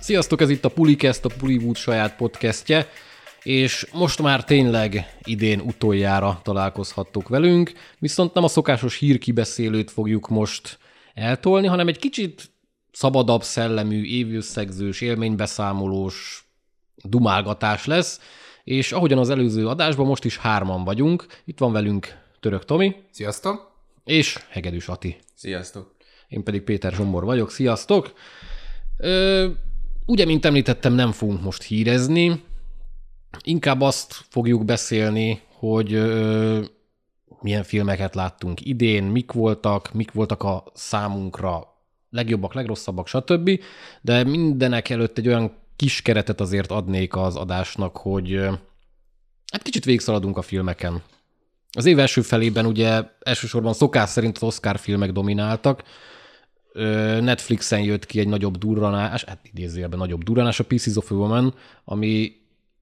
Sziasztok, ez itt a Pulikest, a Puliwood saját podcastje, és most már tényleg idén utoljára találkozhattok velünk, viszont nem a szokásos hírkibeszélőt fogjuk most eltolni, hanem egy kicsit szabadabb szellemű, évőszegzős, élménybeszámolós dumálgatás lesz, és ahogyan az előző adásban, most is hárman vagyunk. Itt van velünk Török Tomi. Sziasztok! És Hegedűs Ati. Sziasztok! Én pedig Péter Zsombor vagyok. Sziasztok! Ö, ugye, mint említettem, nem fogunk most hírezni. Inkább azt fogjuk beszélni, hogy ö, milyen filmeket láttunk idén, mik voltak, mik voltak a számunkra legjobbak, legrosszabbak, stb. De mindenek előtt egy olyan kis keretet azért adnék az adásnak, hogy hát kicsit végigszaladunk a filmeken. Az év első felében ugye elsősorban szokás szerint az Oscar filmek domináltak, Netflixen jött ki egy nagyobb durranás, hát idézőjelben nagyobb durranás, a Pieces of a Woman, ami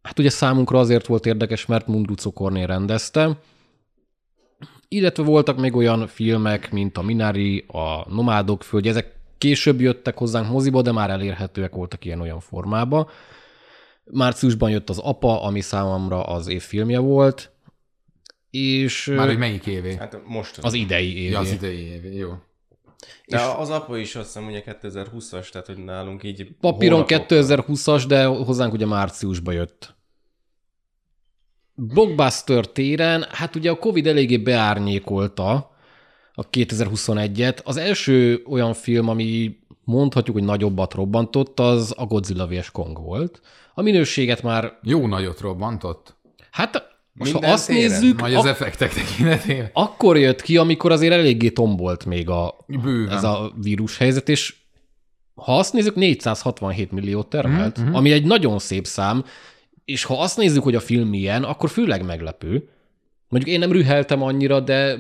hát ugye számunkra azért volt érdekes, mert Mundrucó Kornél rendezte, illetve voltak még olyan filmek, mint a Minari, a Nomádok földje, ezek később jöttek hozzánk moziba, de már elérhetőek voltak ilyen-olyan formába. Márciusban jött az Apa, ami számomra az év filmje volt, és... Már hogy melyik évé? Hát most az idei évé. Ja, az idei évé, jó. De és az apa is azt hiszem ugye 2020-as, tehát hogy nálunk így... Papíron 2020-as, de hozzánk ugye márciusba jött. Blockbuster téren, hát ugye a Covid eléggé beárnyékolta a 2021-et. Az első olyan film, ami mondhatjuk, hogy nagyobbat robbantott, az a Godzilla vs. Kong volt. A minőséget már... Jó nagyot robbantott. Hát most Minden ha azt téren? nézzük... Nagy az ak- effektek tekintetében. Akkor jött ki, amikor azért eléggé tombolt még a, Bőven. ez a vírushelyzet, és ha azt nézzük, 467 milliót termelt, mm-hmm. ami egy nagyon szép szám, és ha azt nézzük, hogy a film milyen, akkor főleg meglepő. Mondjuk én nem rüheltem annyira, de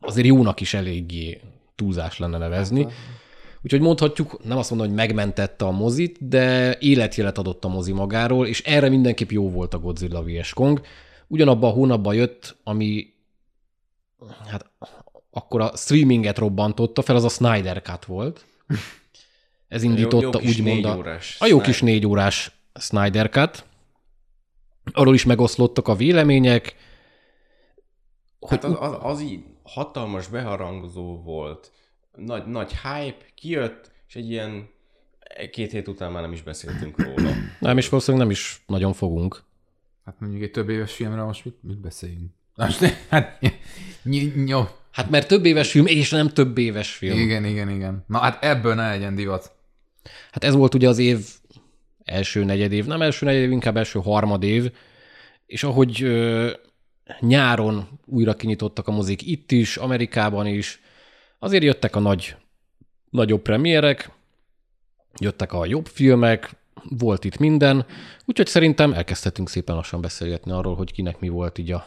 azért jónak is eléggé túlzás lenne nevezni. Hát, Úgyhogy mondhatjuk, nem azt mondom, hogy megmentette a mozit, de életjelet adott a mozi magáról, és erre mindenképp jó volt a Godzilla vs. Kong. Ugyanabban a hónapban jött, ami hát akkor a streaminget robbantotta fel, az a Snyder Cut volt. Ez indította jó, jó úgymond a, a jó kis négy órás Snyder Cut. Arról is megoszlottak a vélemények. Hát az, az, az így hatalmas beharangozó volt nagy, nagy hype, kijött, és egy ilyen két hét után már nem is beszéltünk róla. Nem, és valószínűleg nem is nagyon fogunk. Hát mondjuk egy több éves filmről most mit, mit beszéljünk? Most, hát, jó. Hát mert több éves film, és nem több éves film. Igen, igen, igen. Na hát ebből ne legyen divat. Hát ez volt ugye az év első negyedév, nem első negyedév, inkább első harmadév, és ahogy ö, nyáron újra kinyitottak a mozik itt is, Amerikában is, Azért jöttek a nagy, nagyobb premierek, jöttek a jobb filmek, volt itt minden, úgyhogy szerintem elkezdhetünk szépen lassan beszélgetni arról, hogy kinek mi volt így a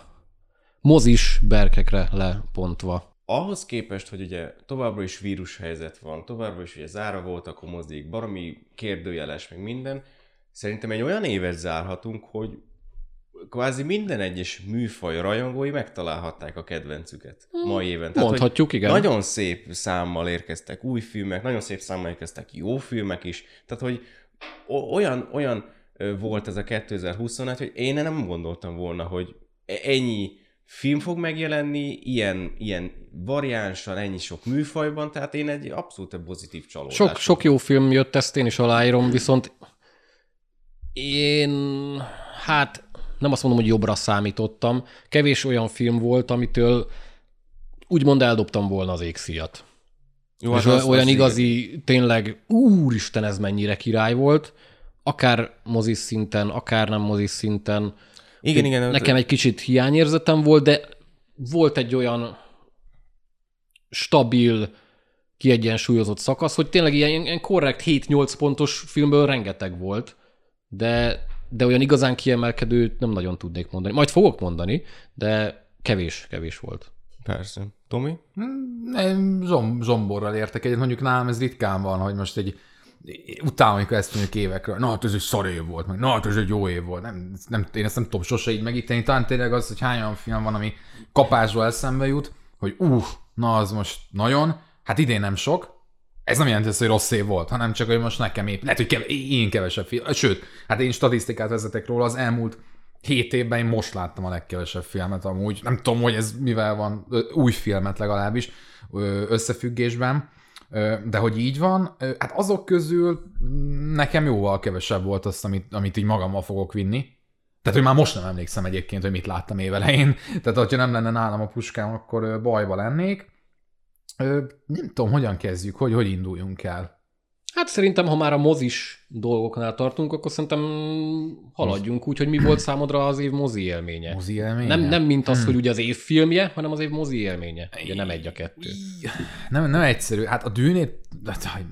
mozis berkekre lepontva. Ahhoz képest, hogy ugye továbbra is vírushelyzet van, továbbra is ugye zára voltak a mozik, baromi kérdőjeles, meg minden, szerintem egy olyan évet zárhatunk, hogy kvázi minden egyes műfaj rajongói megtalálhatták a kedvencüket hmm. mai éven. Tehát, Mondhatjuk, igen. Nagyon szép számmal érkeztek új filmek, nagyon szép számmal érkeztek jó filmek is. Tehát, hogy olyan, olyan volt ez a 2021, hogy én nem gondoltam volna, hogy e-, ennyi film fog megjelenni, ilyen, ilyen variánsan, ennyi sok műfajban, tehát én egy abszolút pozitív csalódás. Sok, sok jó film jött, ezt én is aláírom, viszont én hát nem azt mondom, hogy jobbra számítottam. Kevés olyan film volt, amitől úgymond eldobtam volna az égszíjat. Jó, és az, olyan az igazi, igen. tényleg, úristen, ez mennyire király volt, akár mozis szinten, akár nem mozis szinten. Igen, igen. Nekem egy kicsit hiányérzetem volt, de volt egy olyan stabil, kiegyensúlyozott szakasz, hogy tényleg ilyen, ilyen korrekt 7-8 pontos filmből rengeteg volt, de de olyan igazán kiemelkedőt nem nagyon tudnék mondani. Majd fogok mondani, de kevés, kevés volt. Persze. Tomi? Nem, zom, zomborral értek egyet. Mondjuk nálam ez ritkán van, hogy most egy utána, amikor ezt mondjuk évekről, na hát ez egy szar év volt, meg na hát ez egy jó év volt. Nem, nem, én ezt nem tudom sose így megíteni. Talán tényleg az, hogy hány olyan film van, ami kapásból eszembe jut, hogy uh, na az most nagyon, hát idén nem sok, Ez nem jelenti azt, hogy rossz év volt, hanem csak, hogy most nekem épp, lehet, hogy kev- én kevesebb film, sőt, hát én statisztikát vezetek róla, az elmúlt hét évben én most láttam a legkevesebb filmet amúgy. Nem tudom, hogy ez mivel van, új filmet legalábbis összefüggésben, de hogy így van, hát azok közül nekem jóval kevesebb volt azt, amit, amit így magammal fogok vinni. Tehát, hogy már most nem emlékszem egyébként, hogy mit láttam évelején. Tehát, hogyha nem lenne nálam a puskám, akkor bajba lennék. Nem tudom, hogyan kezdjük, hogy hogy induljunk el. Hát szerintem, ha már a mozis dolgoknál tartunk, akkor szerintem haladjunk úgy, hogy mi volt számodra az év mozi élménye. Mozi élménye? Nem, nem mint az, hogy ugye az év filmje, hanem az év mozi élménye. Ugye nem egy a kettő. Nem, nem egyszerű. Hát a dűnét,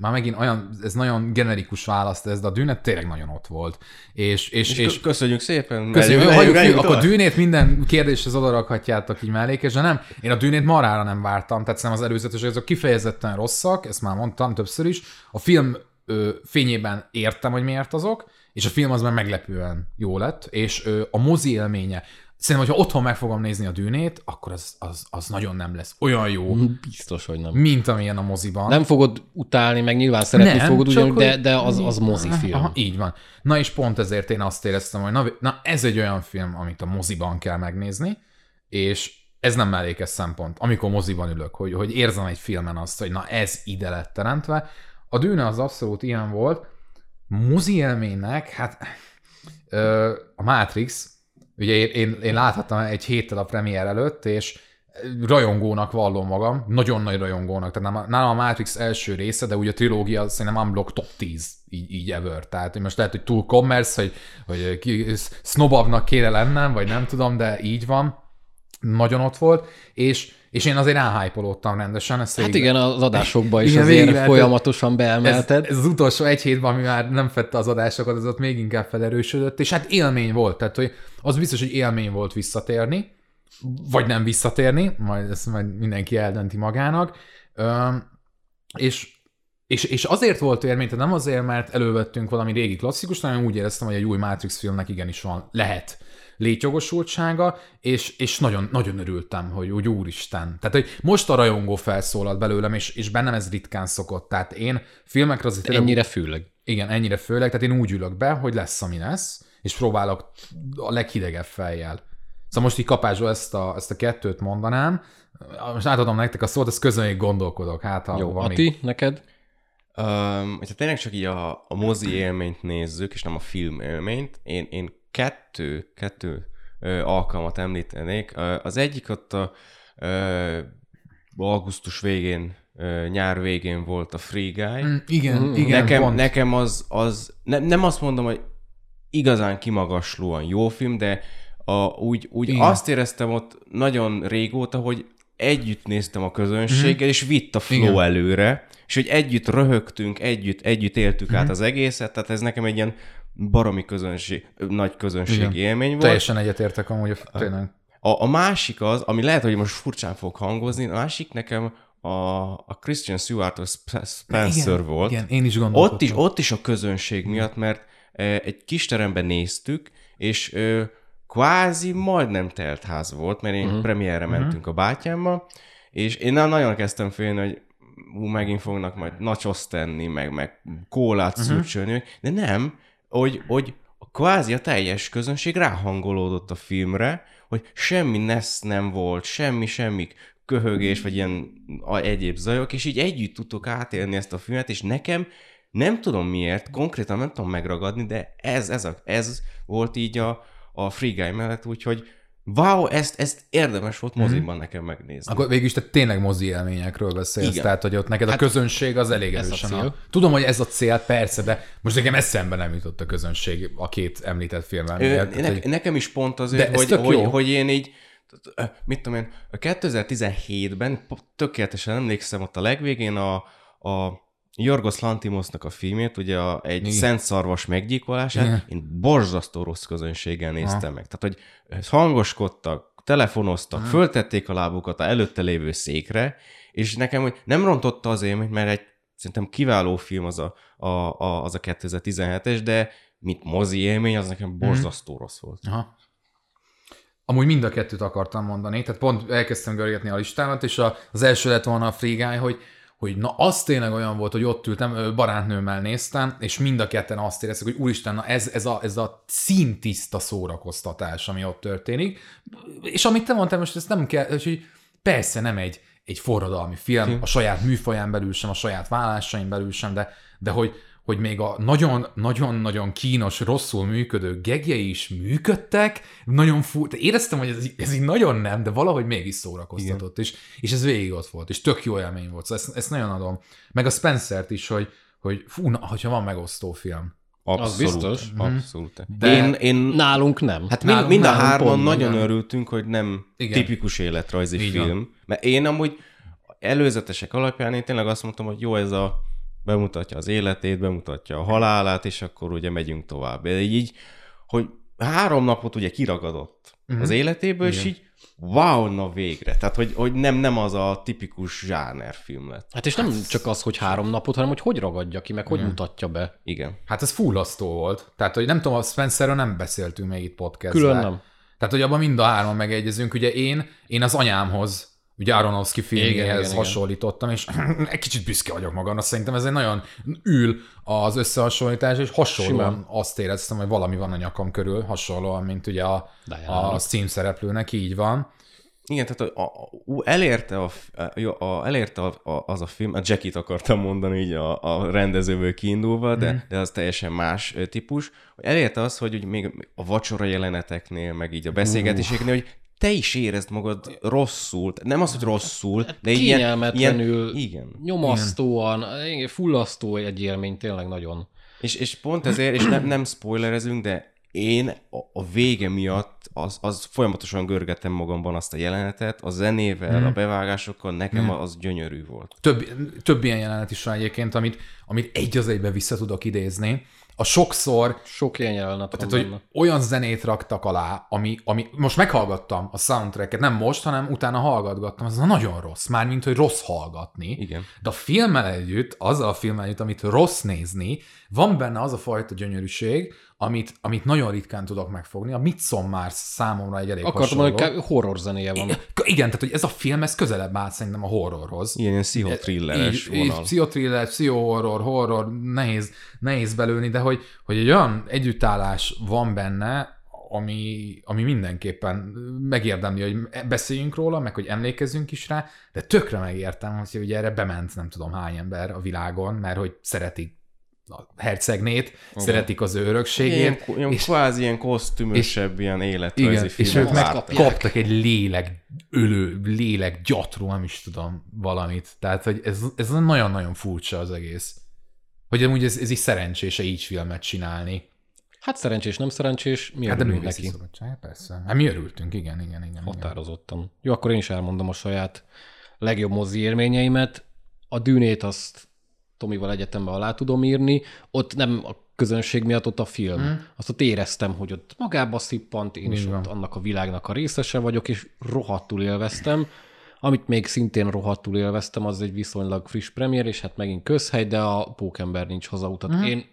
már megint olyan, ez nagyon generikus választ ez, de a dűnet tényleg nagyon ott volt. És, és, És, és, köszönjük szépen. Köszönjük, Menjünk- hagyjuk, ki, akkor dűnét minden kérdéshez oda rakhatjátok így mellékes, de nem. Én a dűnét marára nem vártam, tehát szerintem az előzetesek azok kifejezetten rosszak, ezt már mondtam többször is. A film ö, fényében értem, hogy miért azok, és a film az már meglepően jó lett, és ö, a mozi élménye, szerintem, hogyha otthon meg fogom nézni a dűnét, akkor az, az, az nagyon nem lesz olyan jó, Biztos, hogy nem. mint amilyen a moziban. Nem fogod utálni, meg nyilván szeretni Nem, fogod ugyanúgy, de, hogy- de az, az mozifilm. Aha, így van. Na és pont ezért én azt éreztem, hogy na, na ez egy olyan film, amit a moziban kell megnézni, és ez nem mellékes szempont, amikor moziban ülök, hogy, hogy érzem egy filmen azt, hogy na ez ide lett teremtve. A dűne az abszolút ilyen volt. Mozi élménynek, hát a Matrix, ugye én, én, én láthattam egy héttel a premier előtt, és rajongónak vallom magam, nagyon nagy rajongónak, tehát nálam- a Matrix első része, de ugye a trilógia szerintem unblock top 10 így, így ever, tehát most lehet, hogy túl commerce, hogy, hogy snobabbnak kéne lennem, vagy nem tudom, de így van, nagyon ott volt, és, és én azért elhájpolódtam rendesen. Ezt Hát igen, az adásokban is Igen, azért lehetett- folyamatosan ez, beemelted. ez az utolsó egy hétben, ami már nem fette az adásokat, az ott még inkább felerősödött, és hát élmény volt, tehát hogy az biztos, hogy élmény volt visszatérni, vagy nem visszatérni, majd ezt majd mindenki eldönti magának, Öm, és, és, és azért volt élmény, tehát nem azért, mert elővettünk valami régi klasszikus, hanem úgy éreztem, hogy egy új Matrix filmnek igenis van, lehet létjogosultsága, és, és nagyon, nagyon örültem, hogy úgy úristen. Tehát, hogy most a rajongó felszólalt belőlem, és, és bennem ez ritkán szokott. Tehát én filmekre azért tényleg- Ennyire főleg. igen, ennyire főleg, tehát én úgy ülök be, hogy lesz, ami lesz, és próbálok a leghidegebb fejjel. Szóval most így kapásból ezt a, ezt a kettőt mondanám, most átadom nektek a szót, ezt közben még gondolkodok, hát ha Jó, van még- Ati, neked? Um, hogyha tényleg csak így a, a mozi élményt nézzük, és nem a film élményt, én, én kettő, kettő ö, alkalmat említenék. Az egyik ott a ö, augusztus végén, ö, nyár végén volt a Free Guy. Mm, igen, Mm, igen, nekem, pont. nekem az, az ne, nem azt mondom, hogy igazán kimagaslóan jó film, de a, úgy, úgy Igen. azt éreztem ott nagyon régóta, hogy együtt néztem a közönséggel, és vitt a flow Mhm. Igen. előre, és hogy együtt röhögtünk, együtt, együtt éltük Mhm. át az egészet, tehát ez nekem egy ilyen baromi közönség, nagy közönség Igen. élmény volt. Teljesen egyetértek amúgy, tényleg. A, a másik az, ami lehet, hogy most furcsán fog hangozni, a másik nekem a, a Christian Stewart Spencer igen, volt. Igen, én is gondolkodtam. Ott is, ott is a közönség miatt, mert e, egy kis teremben néztük, és e, kvázi majdnem telt ház volt, mert én uh-huh. premierre mentünk a bátyámmal, és én nem nagyon kezdtem félni, hogy hú, megint fognak majd nachos tenni, meg, meg kólát uh-huh. szürcsölni, de nem, hogy, hogy kvázi a teljes közönség ráhangolódott a filmre, hogy semmi nesz nem volt, semmi, semmi köhögés, vagy ilyen egyéb zajok, és így együtt tudtuk átélni ezt a filmet, és nekem nem tudom miért, konkrétan nem tudom megragadni, de ez, ez, a, ez volt így a, a Free Guy mellett, úgyhogy wow, ezt, ezt érdemes volt moziban nekem megnézni. Akkor végülis te tényleg mozi élményekről beszélsz, Igen. tehát hogy ott neked hát, a közönség az elég ez a erősen. cél. A... Tudom, hogy ez a cél, persze, de most nekem eszembe nem jutott a közönség a két említett. Ö, miatt, ne, hogy- Nekem is pont De azért, ez hogy, hogy, jó. hogy én így, mit tudom én, a 2017-ben tökéletesen emlékszem ott a legvégén a, a Jorgos Lantimosnak a filmét, ugye a, egy Igen. szent szarvas meggyilkolását, Igen. én borzasztó rossz közönséggel néztem meg. Tehát, hogy hangoskodtak, telefonoztak, föltették a lábukat a előtte lévő székre, és nekem hogy nem rontotta az élményt, mert egy szerintem kiváló film az a, a, a, az a 2017-es, de mint mozi élmény, az nekem borzasztó rossz volt. Aha. Amúgy mind a kettőt akartam mondani, tehát pont elkezdtem görgetni a listámat, és a, az első lett volna a Free Guy, hogy, hogy na az tényleg olyan volt, hogy ott ültem, barátnőmmel néztem, és mind a ketten azt éreztük, hogy úristen, na ez, ez, a, ez a színtiszta szórakoztatás, ami ott történik. És amit te mondtál, most ezt nem kell, hogy persze nem egy, egy forradalmi film, a saját műfaján belül sem, a saját vállásain belül sem, de, de hogy, hogy még a nagyon-nagyon-nagyon kínos, rosszul működő gegjei is működtek, nagyon fú, éreztem, hogy ez, ez így nagyon nem, de valahogy mégis szórakoztatott, és, és ez végig ott volt, és tök jó élmény volt, szóval ezt, ezt nagyon adom. Meg a Spencer-t is, hogy, hogy fú, na, hogyha van megosztó film. Abszolút, biztos. abszolút. De- én, én Nálunk nem. Hát mind, nálunk- mind a nálunk hárman nagyon igen. örültünk, hogy nem Igen. tipikus életrajzi Így van. film. Mert én amúgy előzetesek alapján én tényleg azt mondtam, hogy jó, ez a bemutatja az életét, bemutatja a halálát, és akkor ugye megyünk tovább. De így, hogy három napot ugye kiragadott uh-huh. az életéből, és Igen. így wow, na végre. Tehát, hogy, hogy nem, nem az a tipikus zsánerfilm lett. Hát és nem csak az, hogy három napot, hanem hogy hogy ragadja ki, meg hogy mutatja be. Igen. Hát ez fullasztó volt. Tehát, hogy nem tudom, a Spencerről nem beszéltünk még itt podcastben. Külön nem. Tehát, hogy abban mind a hárman megegyezünk. Ugye én, én az anyámhoz, ugye Aronofsky filmjéhez igen, igen. hasonlítottam, és egy kicsit büszke vagyok magamra. Szerintem ez egy nagyon ül az összehasonlítás, és hasonlóan Simán. azt éreztem, hogy valami van a nyakam körül, hasonlóan, mint ugye a, Diana-nak. a címszereplőnek, így van. Igen, tehát a, a, elérte, a, a, a, elérte a, a, az a film, a Jackie-t akartam mondani így a, a rendezőből kiindulva, de, mm. de az teljesen más típus, elérte az, hogy úgy még a vacsora jeleneteknél, meg így a beszélgetéseknél, hogy te is érezd magad rosszul, nem az, hogy rosszul, de így ilyen, Kényelmetlenül, igen. nyomasztóan, igen. fullasztó egy élmény, tényleg nagyon. És, és pont ezért, és nem, nem spoilerezünk, de én a, a vége miatt az, az folyamatosan görgettem magamban azt a jelenetet, a zenével, Mhm. a bevágásokkal, nekem az gyönyörű volt. Több, több ilyen jelenet is van egyébként, amit, amit egy az egybe vissza tudok idézni. A sokszor Sok ilyen jelenet Tehát, hogy benne. olyan zenét raktak alá, ami, ami most meghallgattam a soundtracket, nem most, hanem utána hallgatgattam, ez nagyon rossz, mármint, hogy rossz hallgatni. Igen. De a filmmel együtt, azzal a filmmel együtt, amit rossz nézni, van benne az a fajta gyönyörűség, amit, amit nagyon ritkán tudok megfogni. A Midsommar számomra egy elég Akartam hasonló. mondani, hogy horror zenéje van. Igen, tehát hogy ez a film, ez közelebb áll szerintem a horrorhoz. Ilyen, ilyen pszichotrilleres vonal. Pszichotriller, pszichohorror, horror, nehéz, nehéz belőni, de hogy, hogy egy olyan együttállás van benne, ami, ami mindenképpen megérdemli, hogy beszéljünk róla, meg hogy emlékezzünk is rá, de tökre megértem, hogy ugye erre bement nem tudom hány ember a világon, mert hogy szeretik a hercegnét, szeretik az ő Ilyen, örökségét, ilyen és- kvázi ilyen kosztümösebb, ilyen életrajzi igen, és ők meg vártak. kaptak egy lélek ölő, lélek gyatró, nem is tudom, valamit. Tehát, hogy ez, ez nagyon-nagyon furcsa az egész. Hogy amúgy ez, ez is szerencsése így filmet csinálni. Hát szerencsés, nem szerencsés, mi Hát de örülünk művészi neki. szabadság, persze. Hát mi örültünk, igen, igen, igen. igen. Határozottan. Jó, akkor én is elmondom a saját legjobb mozi élményeimet. A dűnét azt Tomival egyetemben alá tudom írni. Ott nem a közönség miatt, ott a film. Mm. Azt ott éreztem, hogy ott magába szippant, én is ott annak a világnak a részese vagyok, és rohadtul élveztem. Amit még szintén rohadtul élveztem, az egy viszonylag friss premier, és hát megint közhely, de a Pókember nincs hazautat. Mm. Én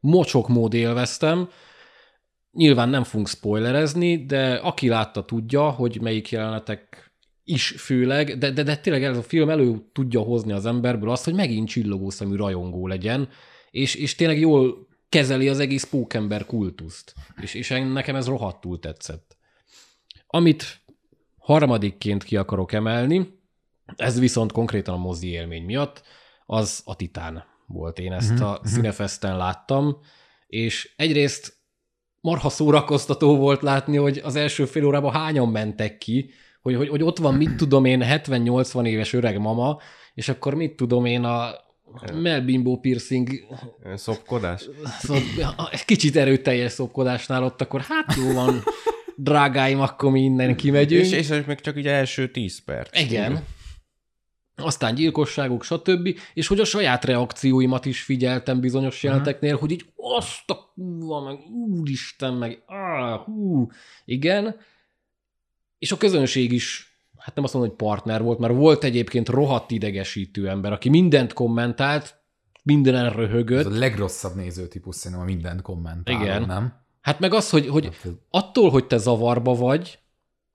mocsok mód élveztem, Nyilván nem fogunk spoilerezni, de aki látta tudja, hogy melyik jelenetek is főleg, de, de, de tényleg ez a film elő tudja hozni az emberből azt, hogy megint csillogó szemű rajongó legyen, és, és tényleg jól kezeli az egész pókember kultuszt. És, és nekem ez rohadtul tetszett. Amit harmadikként ki akarok emelni, ez viszont konkrétan a mozi élmény miatt, az a Titán volt. Én ezt a Cinefesten láttam, és egyrészt marha szórakoztató volt látni, hogy az első fél órában hányan mentek ki, hogy, hogy, hogy ott van, mit tudom én, 70-80 éves öreg mama, és akkor mit tudom én, a melbimbó piercing, Szopkodás? szóval egy kicsit erőteljes szopkodásnál ott, akkor hát jó van, drágáim, akkor mi innen kimegyünk. És, és még csak így első 10 perc. Igen. Aztán gyilkosságok, stb. És hogy a saját reakcióimat is figyeltem bizonyos jeleneteknél, hogy így azt a kurva, meg úristen, meg áh, hú, igen. És a közönség is, hát nem azt mondom, hogy partner volt, mert volt egyébként rohadt idegesítő ember, aki mindent kommentált, mindenen Ez röhögött. a legrosszabb nézőtípus szerintem a mindent kommentálom, Igen. nem? Hát meg az, hogy, hogy Hát ez- attól, hogy te zavarba vagy,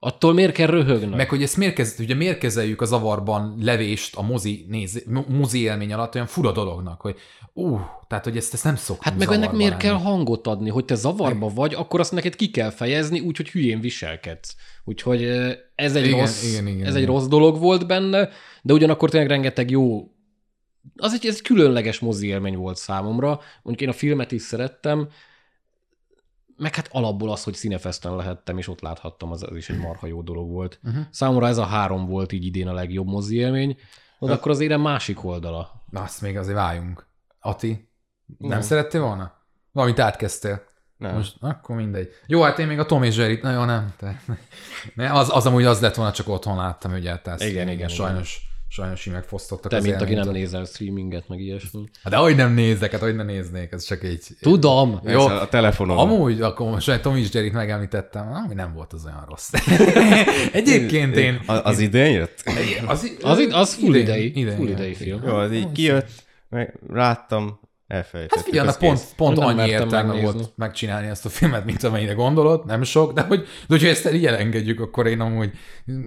Attól miért kell röhögni? Meg hogy ezt miért, kezd, ugye miért kezeljük a zavarban levést a mozi, néz, mozi élmény alatt olyan fura dolognak, hogy ú, tehát hogy ezt, ezt nem szoktunk Hát meg ennek miért lenni. kell hangot adni, hogy te zavarba vagy, akkor azt neked ki kell fejezni, úgyhogy hülyén viselkedsz. Úgyhogy ez egy, Igen, rossz, igen, igen, ez egy igen. rossz dolog volt benne, de ugyanakkor tényleg rengeteg jó az egy, ez egy különleges mozi élmény volt számomra. Mondjuk én a filmet is szerettem, meg hát alapból az, hogy színefesten lehettem, és ott láthattam, az, az is egy marha jó dolog volt. Uh-huh. Számomra ez a három volt így idén a legjobb mozi élmény, de akkor az érem másik oldala. Na, azt még azért váljunk. Ati, nem, Nem. szerettél volna? Valamit átkezdtél. Nem. Most akkor mindegy. Jó, hát én még a Tom és Jerry-t, na jó, nem. Te, ne, az, az amúgy az lett volna, csak otthon láttam, ugye, tehát Igen, igen, sajnos, sajnos így megfosztottak Te, az mint aki nem nézel streaminget, meg ilyesmi. Hát de hogy nem nézzek, hát hogy ne néznék, ez csak egy... Tudom! Jó. a telefonon. Amúgy, akkor most egy Tom és Jerry-t megemlítettem, ami nem volt az olyan rossz. Egyébként én... Az, az idén jött? Az, Az, id- az full idei, full igen. idei film. Jó, az így kijött, meg láttam, elfelejtettük. Hát figyelj, pont, pont Nem annyi értelme megnézni. volt megcsinálni ezt a filmet, mint amennyire gondolod, nem sok, de hogy, de hogyha ezt így elengedjük, akkor én amúgy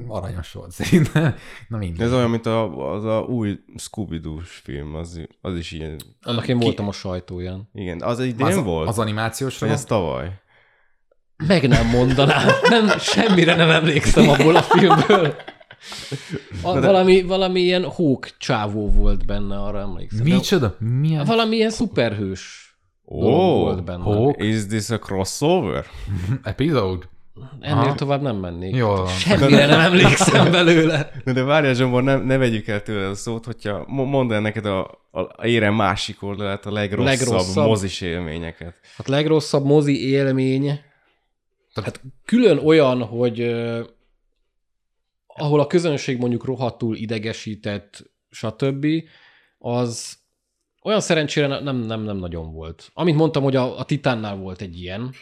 aranyos volt szerintem. Na mindegy. Ez olyan, mint a, az a új scooby film, az, az is ilyen. Annak én voltam a sajtóján. Igen, az idén az, volt? az animációs film? ez tavaly? Meg nem mondanám. Nem, semmire nem emlékszem abból a filmből. A, valami, valami ilyen hók csávó volt benne, arra emlékszem. De Micsoda? Milyen? Valami ilyen szuperhős Ó, volt benne. Hawk? is this a crossover? Epizód? Ennél Aha. tovább nem mennék. Van. Semmire nem emlékszem belőle. Na de várjál, Zsombor, ne, ne vegyük el tőle a szót, hogyha mo- mondd el neked a, a érem másik oldalát, a legrosszabb, Legrosszabb. mozis élményeket. Hát legrosszabb mozi élmény, hát külön olyan, hogy ahol a közönség mondjuk rohadtul idegesített, stb., az olyan szerencsére ne- nem, nem, nem nagyon volt. Amint mondtam, hogy a, a Titánnál volt egy ilyen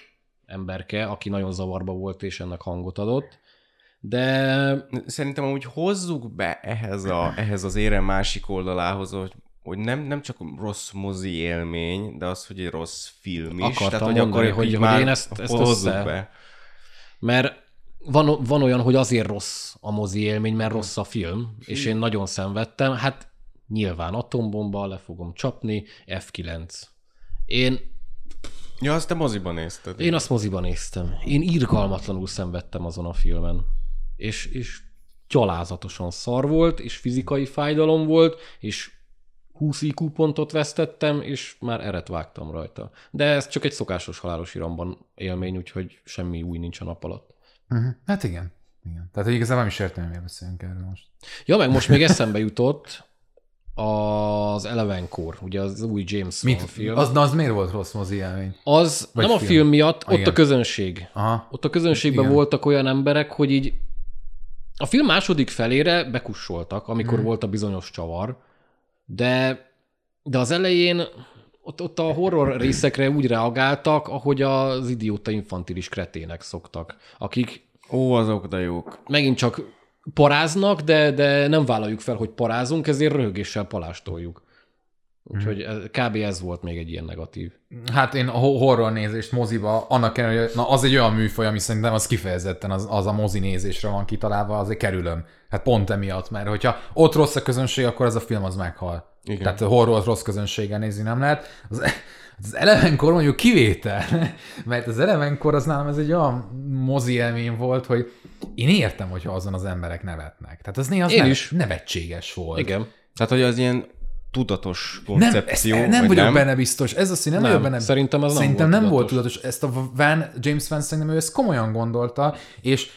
emberke, aki nagyon zavarba volt, és ennek hangot adott, de Szerintem amúgy hozzuk be ehhez, a, ehhez az érem másik oldalához, hogy, hogy nem, nem csak rossz mozi élmény, de az, hogy egy rossz film is. Akartam Tehát, hogy mondani, akkor hogy- hogy már én ezt- ezt hozzuk össze- be. Mert van, van olyan, hogy azért rossz a mozi élmény, mert rossz a film, és én nagyon szenvedtem. Hát nyilván atombomba, le fogom csapni, F9. Én, Ja, azt te moziban nézted. én azt moziban néztem. Én irgalmatlanul szenvedtem azon a filmen. És, és gyalázatosan szar volt, és fizikai fájdalom volt, és 20 IQ pontot vesztettem, és már eret vágtam rajta. De ez csak egy szokásos halálos iramban élmény, úgyhogy semmi új nincs a nap alatt. Uh-huh. Hát igen. igen. Tehát hogy igazából nem is értem, miért beszélünk erről most. Ja, meg most még eszembe jutott az Elevenkor, ugye az új James Mit? film. Az, na, az miért volt rossz mozi élmény? az vagy nem a film. film miatt, ott igen. a közönség. Aha. Ott a közönségben Igen. voltak olyan emberek, hogy így a film második felére bekussoltak, amikor Mhm. volt a bizonyos csavar, de, de az elején ott, ott a horror részekre úgy reagáltak, ahogy az idióta infantilis kretének szoktak, akik Ó, azok de jók. megint csak paráznak, de, de nem vállaljuk fel, hogy parázunk, ezért röhögéssel palástoljuk. Úgyhogy ez, kb. ez volt még egy ilyen negatív. Hát én a ho- horror nézést moziba, annak ellenére, hogy na, az egy olyan műfaj, ami szerintem az kifejezetten az, az a mozi nézésre van kitalálva, azért kerülöm. Hát pont emiatt, mert hogyha ott rossz a közönség, akkor ez a film az meghal. Igen. Tehát horror rossz közönséggel nézni nem lehet. Az, az elevenkor mondjuk kivétel, mert az elevenkor az nálam ez egy olyan mozi élmény volt, hogy én értem, hogyha azon az emberek nevetnek. Tehát az néha az Én nevet, is. nevetséges volt. Igen. Tehát, hogy az ilyen tudatos Nem, koncepció, nem vagy vagyok nem? benne biztos. Ez az, hogy nem, Nem, vagyok benne. szerintem ez nem szerintem volt nem volt tudatos. tudatos. Ezt a Van, James Van szerintem ő ezt komolyan gondolta, és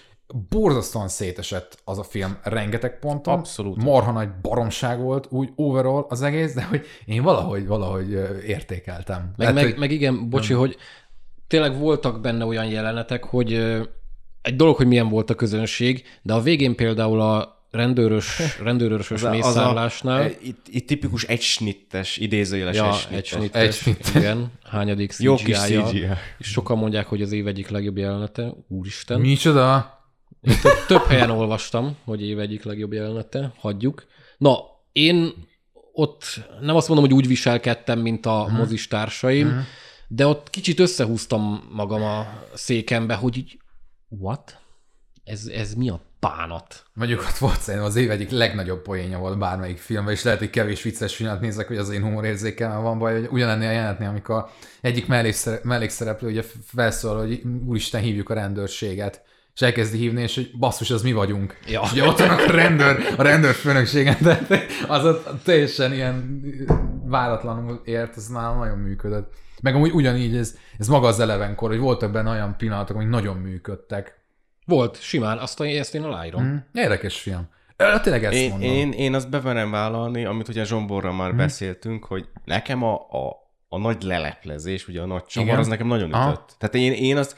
borzasztóan szétesett az a film rengeteg ponton. Abszolút. Marha nagy baromság volt úgy overall az egész, de hogy én valahogy, valahogy értékeltem. Meg, Lehet, meg, hogy- meg igen, bocsi, hogy tényleg voltak benne olyan jelenetek, hogy egy dolog, hogy milyen volt a közönség, de a végén például a rendőrös, rendőrös mészárlásnál, Itt, itt tipikus egysnittes, idézőjeles ja, egysnittes. egy snittes, Egy snittes. igen, hányadik Jó kis CGI. és sokan mondják, hogy az év egyik legjobb jelenete, úristen. Micsoda? Több, több helyen olvastam, hogy év egyik legjobb jelenete, hagyjuk. Na, én ott nem azt mondom, hogy úgy viselkedtem, mint a Mhm. mozis társaim, de ott kicsit összehúztam magam a székembe, hogy így, what? ez, ez mi a bánat? Mondjuk ott volt szerintem az év egyik legnagyobb poénja volt bármelyik filmben, és lehet, hogy kevés vicces filmet nézek, hogy az én humorérzékemmel van baj, hogy ugyanennél a jelenetnél, amikor egyik mellékszere- mellékszereplő ugye felszól, hogy úristen hívjuk a rendőrséget, és elkezdi hívni, és hogy basszus, az mi vagyunk. Ja. És ugye ott vannak a rendőr, a rendőrfőnökségen, de az ott teljesen ilyen váratlanul ért, ez nálam nagyon működött. Meg amúgy ugyanígy ez, ez maga az elevenkor, hogy voltak benne olyan pillanatok, amik nagyon működtek. Volt, simán, azt a, ezt én aláírom. Mm. Érdekes film. Tényleg ezt Én, mondom. én, én azt beverem vállalni, amit ugye Zsomborral már Mhm. beszéltünk, hogy nekem a, a, a nagy leleplezés, ugye a nagy csavar, Igen. az nekem nagyon Aha. ütött. Tehát én, én azt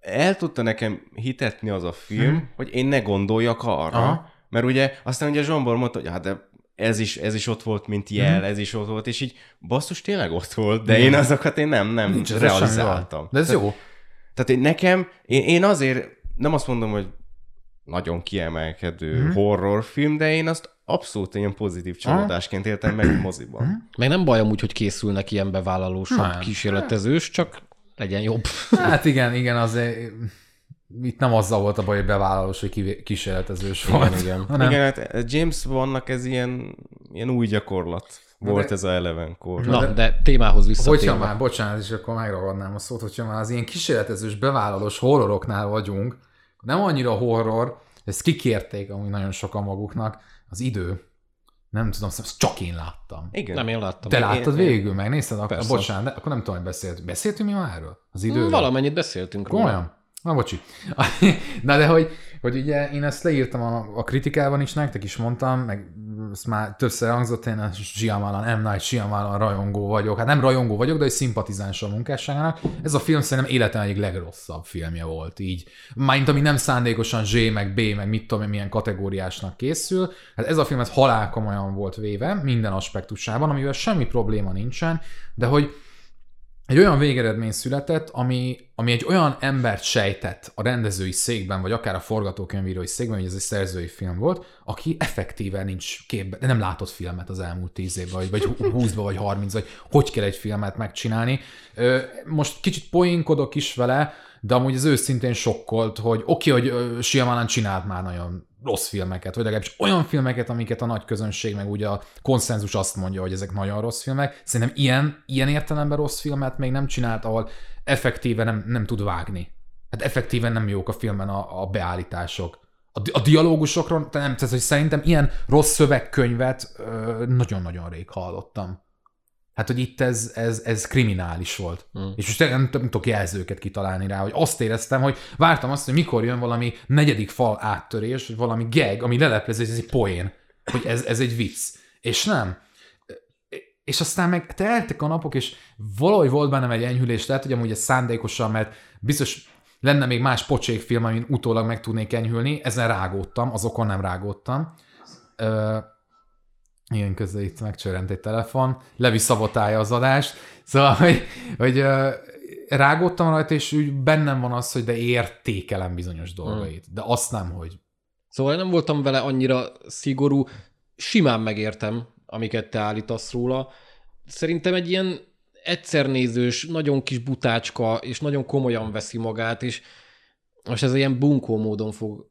el tudta nekem hitetni az a film, Mhm. hogy én ne gondoljak arra, Aha. mert ugye aztán ugye Zsombor mondta, hogy hát de ez is, ez is ott volt, mint jel, Mhm. ez is ott volt, és így basszus tényleg ott volt, de én azokat én nem, nem Nincs realizáltam. De ez jó. Tehát én, nekem, én, én azért nem azt mondom, hogy nagyon kiemelkedő Mhm. horrorfilm, de én azt abszolút ilyen pozitív csalódásként éltem meg moziban. Meg nem baj amúgy, hogy készülnek ilyen bevállalósabb Nem. kísérletezős, csak legyen jobb. Hát igen, igen, azért itt nem azzal volt a baj, hogy bevállalós, hogy kísérletezős volt. igen. Hanem, Igen, hát James vannak ez ilyen, ilyen új gyakorlat volt de- ez a elevenkor. Na, de témához Hogyha visszatérve. már, bocsánat, és akkor megragadnám a szót, hogyha már az ilyen kísérletezős, bevállalós horroroknál vagyunk, nem annyira horror, ezt kikérték amúgy nagyon sokan maguknak, az idő. Nem tudom, ezt csak én láttam. Igen. Nem, én láttam. Te én- láttad én- végül, megnézted? Akkor, bocsánat, de akkor nem tudom, hogy beszéltünk. Beszéltünk mi már erről? Az időről? Valamennyit beszéltünk róla. Komolyan? Na, bocsi. Na, de hogy, hogy ugye én ezt leírtam a, a kritikában is, nektek is mondtam, meg ezt már többször hangzott, én a Shyamalan, M. Night Shyamalan rajongó vagyok. Hát nem rajongó vagyok, de egy szimpatizáns a munkásságának. Ez a film szerintem életem egyik legrosszabb filmje volt, így. Mármint ami nem szándékosan Z, meg B, meg mit tudom én, milyen kategóriásnak készül. Hát ez a film ez halál komolyan volt véve, minden aspektusában, amivel semmi probléma nincsen, de hogy egy olyan végeredmény született, ami, ami egy olyan embert sejtett a rendezői székben, vagy akár a forgatókönyvírói székben, hogy ez egy szerzői film volt, aki effektíven nincs képben, de nem látott filmet az elmúlt tíz évben, vagy, vagy 20 vagy 30 vagy hogy kell egy filmet megcsinálni. Most kicsit poénkodok is vele, de amúgy az őszintén sokkolt, hogy oké, okay, hogy Shyamalan csinált már nagyon rossz filmeket, vagy legalábbis olyan filmeket, amiket a nagy közönség, meg ugye a konszenzus azt mondja, hogy ezek nagyon rossz filmek. Szerintem ilyen, ilyen értelemben rossz filmet még nem csinált, ahol effektíven nem, nem tud vágni. Hát effektíven nem jók a filmben a, a beállítások. A, a dialógusokról, nem, tehát, hogy szerintem ilyen rossz szövegkönyvet ö, nagyon-nagyon rég hallottam. Hát, hogy itt ez, ez, ez kriminális volt. Mm. És most nem, nem, tudok jelzőket kitalálni rá, hogy azt éreztem, hogy vártam azt, hogy mikor jön valami negyedik fal áttörés, vagy valami gag, ami leleplezi, hogy ez egy poén, hogy ez, ez egy vicc. És nem. És aztán meg teltek a napok, és valahogy volt bennem egy enyhülés, lehet, hogy amúgy ez szándékosan, mert biztos lenne még más pocsékfilm, amin utólag meg tudnék enyhülni, ezen rágódtam, azokon nem rágódtam. Ö, ilyen közben itt megcsörrent egy telefon, Levi szabotálja az adást, szóval, hogy, hogy rágódtam rajta, és úgy bennem van az, hogy de értékelem bizonyos dolgait, de azt nem, hogy Szóval nem voltam vele annyira szigorú, simán megértem, amiket te állítasz róla. Szerintem egy ilyen egyszernézős, nagyon kis butácska, és nagyon komolyan veszi magát, és most ez ilyen bunkó módon fog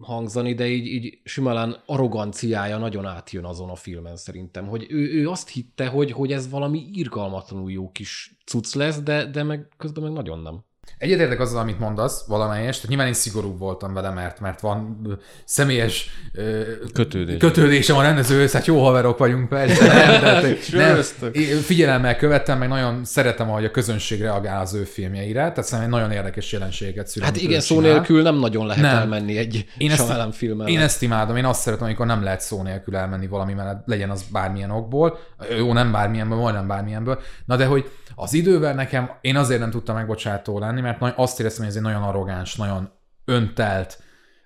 hangzani, de így, így Simalán arroganciája nagyon átjön azon a filmen szerintem, hogy ő, ő azt hitte, hogy, hogy ez valami irgalmatlanul jó kis cucc lesz, de, de meg közben meg nagyon nem. Egyetértek azzal, amit mondasz, valamelyest, tehát nyilván én szigorú voltam vele, mert, mert van személyes ö, Kötődés. kötődésem a rendezőhöz, hát jó haverok vagyunk persze, nem, de, nem, Söröztök. én figyelemmel követem, meg nagyon szeretem, ahogy a közönség reagál az ő filmjeire, tehát szerintem nagyon érdekes jelenségeket szül. Hát igen, szó nélkül nem nagyon lehet Nem. elmenni egy Én ezt- filmmel. Én ezt imádom, én azt szeretem, amikor nem lehet szó nélkül elmenni valami mellett, legyen az bármilyen okból, jó, nem bármilyenből, majdnem bármilyenből, na de hogy az idővel nekem, én azért nem tudtam megbocsátó lenni, mert azt éreztem, hogy ez egy nagyon arrogáns, nagyon öntelt,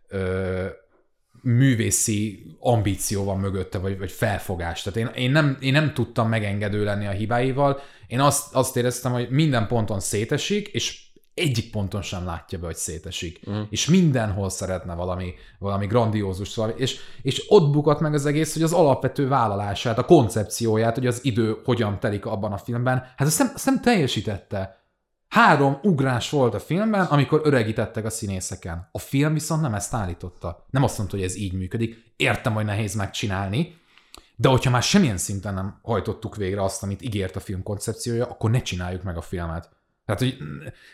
ö, művészi ambíció van mögötte, vagy, vagy felfogás. Tehát én, én, nem, én nem tudtam megengedő lenni a hibáival, én azt, azt éreztem, hogy minden ponton szétesik, és egyik ponton sem látja be, hogy szétesik. Uh-huh. És mindenhol szeretne valami, valami grandiózus, szóval, és, és ott bukott meg az egész, hogy az alapvető vállalását, a koncepcióját, hogy az idő hogyan telik abban a filmben, hát azt nem, azt nem teljesítette. Három ugrás volt a filmben, amikor öregítettek a színészeken. A film viszont nem ezt állította. Nem azt mondta, hogy ez így működik. Értem, hogy nehéz megcsinálni, de hogyha már semmilyen szinten nem hajtottuk végre azt, amit ígért a film koncepciója, akkor ne csináljuk meg a filmet. Tehát, hogy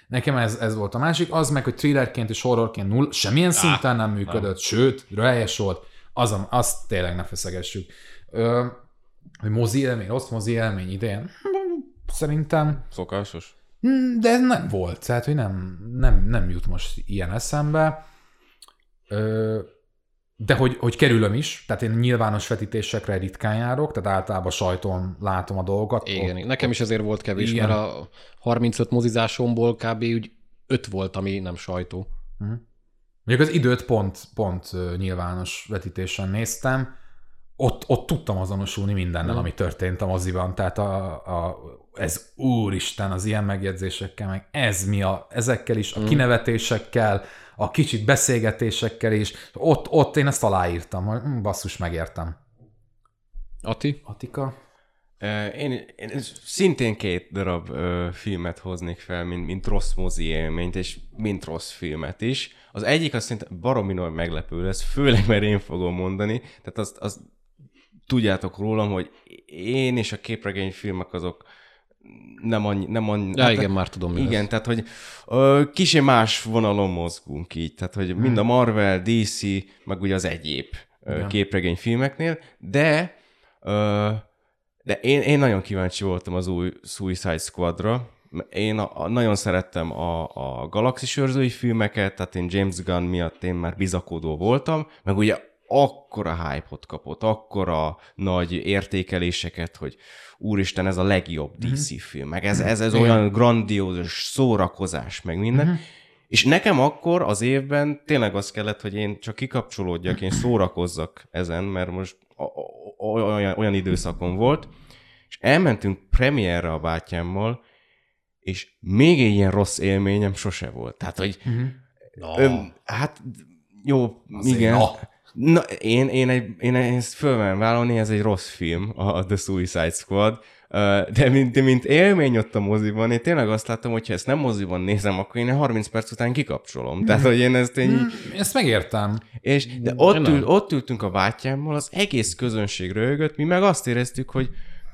nekem ez, ez volt a másik, az meg, hogy thrillerként és horrorként null, semmilyen szinten nem működött, nem. sőt, röhelyes volt, az, azt tényleg ne feszegessük. Ö, hogy mozi élmény, rossz mozi élmény idén, szerintem. Szokásos. De ez nem volt, tehát, hogy nem, nem, nem jut most ilyen eszembe. Ö, de hogy, hogy kerülöm is, tehát én nyilvános vetítésekre ritkán járok, tehát általában sajton látom a dolgokat. Igen, ott, nekem is ezért volt kevés, igen. mert a 35 mozizásomból kb. úgy 5 volt, ami nem sajtó. Uh-huh. Mondjuk az időt pont, pont nyilvános vetítésen néztem, ott, ott tudtam azonosulni mindennel, mm. ami történt a moziban, tehát a, a, ez úristen az ilyen megjegyzésekkel, meg ez mi a, ezekkel is, a mm. kinevetésekkel, a kicsit beszélgetésekkel is, ott, ott én ezt aláírtam, hogy hm, basszus, megértem. Ati? Atika? Én, én szintén két darab ö, filmet hoznék fel, mint, mint rossz mozi élményt, és mint rossz filmet is. Az egyik az szerintem baromi nagy meglepő lesz, főleg mert én fogom mondani, tehát azt, azt tudjátok rólam, hogy én és a képregényfilmek azok nem annyi... Nem annyi ja, hát, igen, már tudom. Igen, ez. tehát, hogy ö, kicsi más vonalon mozgunk így, tehát, hogy hmm. mind a Marvel, DC, meg ugye az egyéb ja. képregényfilmeknél, de ö, de én, én nagyon kíváncsi voltam az új Suicide Squadra, én a, a, nagyon szerettem a, a galaxis őrzői filmeket, tehát én James Gunn miatt én már bizakodó voltam, meg ugye akkora hype-ot kapott, akkora nagy értékeléseket, hogy úristen, ez a legjobb DC mm-hmm. film, meg ez, ez, ez olyan grandiózus szórakozás, meg minden. Mm-hmm. És nekem akkor az évben tényleg az kellett, hogy én csak kikapcsolódjak, én szórakozzak ezen, mert most olyan, olyan időszakom volt, és elmentünk premierre a bátyámmal, és még egy ilyen rossz élményem sose volt. Tehát, hogy mm-hmm. no. öm, hát jó, Azért igen. No. Na, én, én, egy, én ezt fölmerem vállalni, ez egy rossz film, a The Suicide Squad, de mint, de mint élmény ott a moziban, én tényleg azt láttam, hogy ha ezt nem moziban nézem, akkor én 30 perc után kikapcsolom. Tehát, hogy én ezt én... Mm, ezt megértem. És, de ott, ül, ott ültünk a bátyámmal, az egész közönség röhögött, mi meg azt éreztük, hogy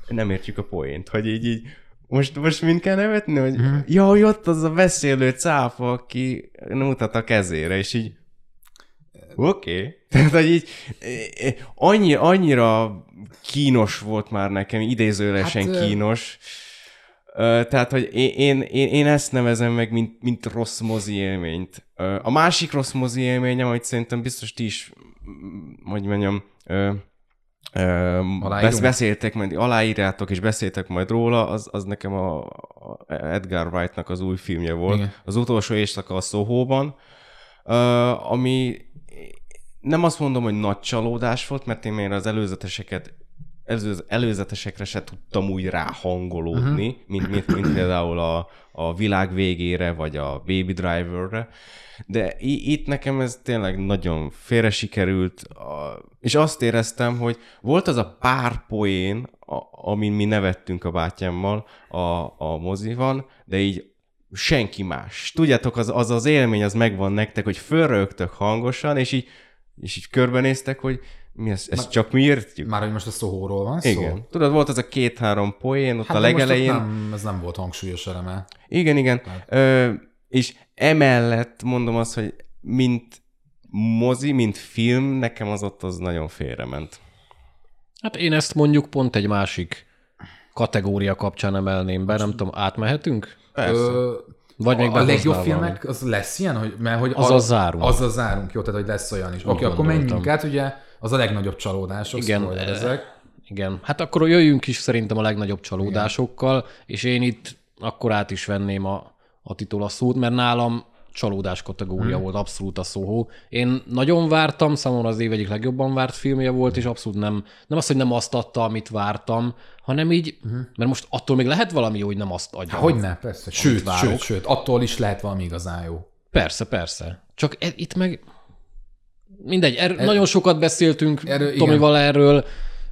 nem értjük a poént, hogy így, így most, most mind kell nevetni, hogy mm. jaj, ott az a beszélő cáfa, aki mutat a kezére, és így Oké. Okay. Tehát, hogy így annyi, annyira kínos volt már nekem, idézőlesen hát, kínos. Tehát, hogy én, én, én ezt nevezem meg, mint, mint rossz mozi élményt. A másik rossz mozi élményem, amit szerintem biztos ti is, hogy mondjam, Besz, beszéltek, majd aláírjátok és beszéltek majd róla, az, az nekem a, a Edgar Wrightnak az új filmje volt. Igen. Az utolsó éjszaka a Soho-ban, ami nem azt mondom, hogy nagy csalódás volt, mert én még az előzeteseket előz, előzetesekre se tudtam úgy ráhangolódni, uh-huh. mint, mint, mint például a, a világ végére, vagy a Baby Driverre. De itt nekem ez tényleg nagyon félre sikerült, és azt éreztem, hogy volt az a pár poén, amin mi nevettünk a bátyámmal a, a mozivan, de így senki más. Tudjátok, az, az az élmény az megvan nektek, hogy fölrögtök hangosan, és így és így körbenéztek, hogy mi ez, ezt csak mi értjük. Már hogy most a szóhóról van szó? Igen. Tudod, volt az a két-három poén ott hát a legelején. Most nem, ez nem volt hangsúlyos eleme. Igen, igen. Ö, és emellett mondom azt, hogy mint mozi, mint film, nekem az ott az nagyon félrement. Hát én ezt mondjuk pont egy másik kategória kapcsán emelném be, nem tudom, átmehetünk? Ö, vagy még a, legjobb filmek, az lesz ilyen, hogy, mert hogy az a, zárunk. Az a zárunk, jó, tehát hogy lesz olyan is. Oké, okay, akkor menjünk át, ugye az a legnagyobb csalódások, igen, ezek. Igen, hát akkor jöjjünk is szerintem a legnagyobb csalódásokkal, igen. és én itt akkor át is venném a, a titulaszót, mert nálam csalódás kategória hmm. volt, abszolút a szóhó. Én nagyon vártam, számomra az év egyik legjobban várt filmje volt, és abszolút nem, nem az, hogy nem azt adta, amit vártam, hanem így, uh-huh. mert most attól még lehet valami jó, hogy nem azt adja. Hogy ne, persze. Sőt, sőt, sőt, attól is lehet valami igazán jó. Persze, persze. Csak e, itt meg mindegy, er, er, nagyon sokat beszéltünk erről, Tomival igen. erről,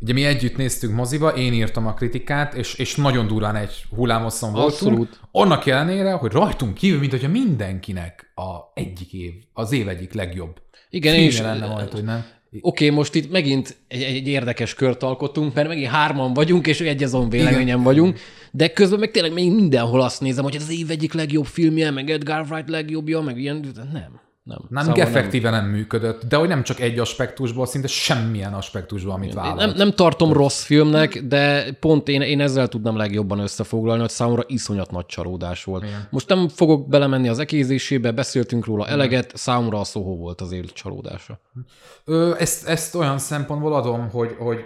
ugye mi együtt néztük moziba, én írtam a kritikát, és, és nagyon durán egy hullámosszon voltunk. Annak ellenére, hogy rajtunk kívül, mint hogyha mindenkinek a egyik év, az év egyik legjobb. Igen, és lenne majd, hogy nem. Oké, okay, most itt megint egy, egy érdekes kört alkotunk, mert megint hárman vagyunk, és egyazon véleményen vagyunk, de közben meg tényleg még mindenhol azt nézem, hogy ez az év egyik legjobb filmje, meg Edgar Wright legjobbja, meg ilyen, nem. Nem, Nem, Szóval effektíve nem. működött, de hogy nem csak egy aspektusból, szinte semmilyen aspektusból, amit vállalt. nem, nem tartom rossz filmnek, de pont én, én ezzel tudnám legjobban összefoglalni, hogy számomra iszonyat nagy csalódás volt. Igen. Most nem fogok belemenni az ekézésébe, beszéltünk róla eleget, számomra a Soho volt az év csalódása. Ö, ezt, ezt olyan szempontból adom, hogy, hogy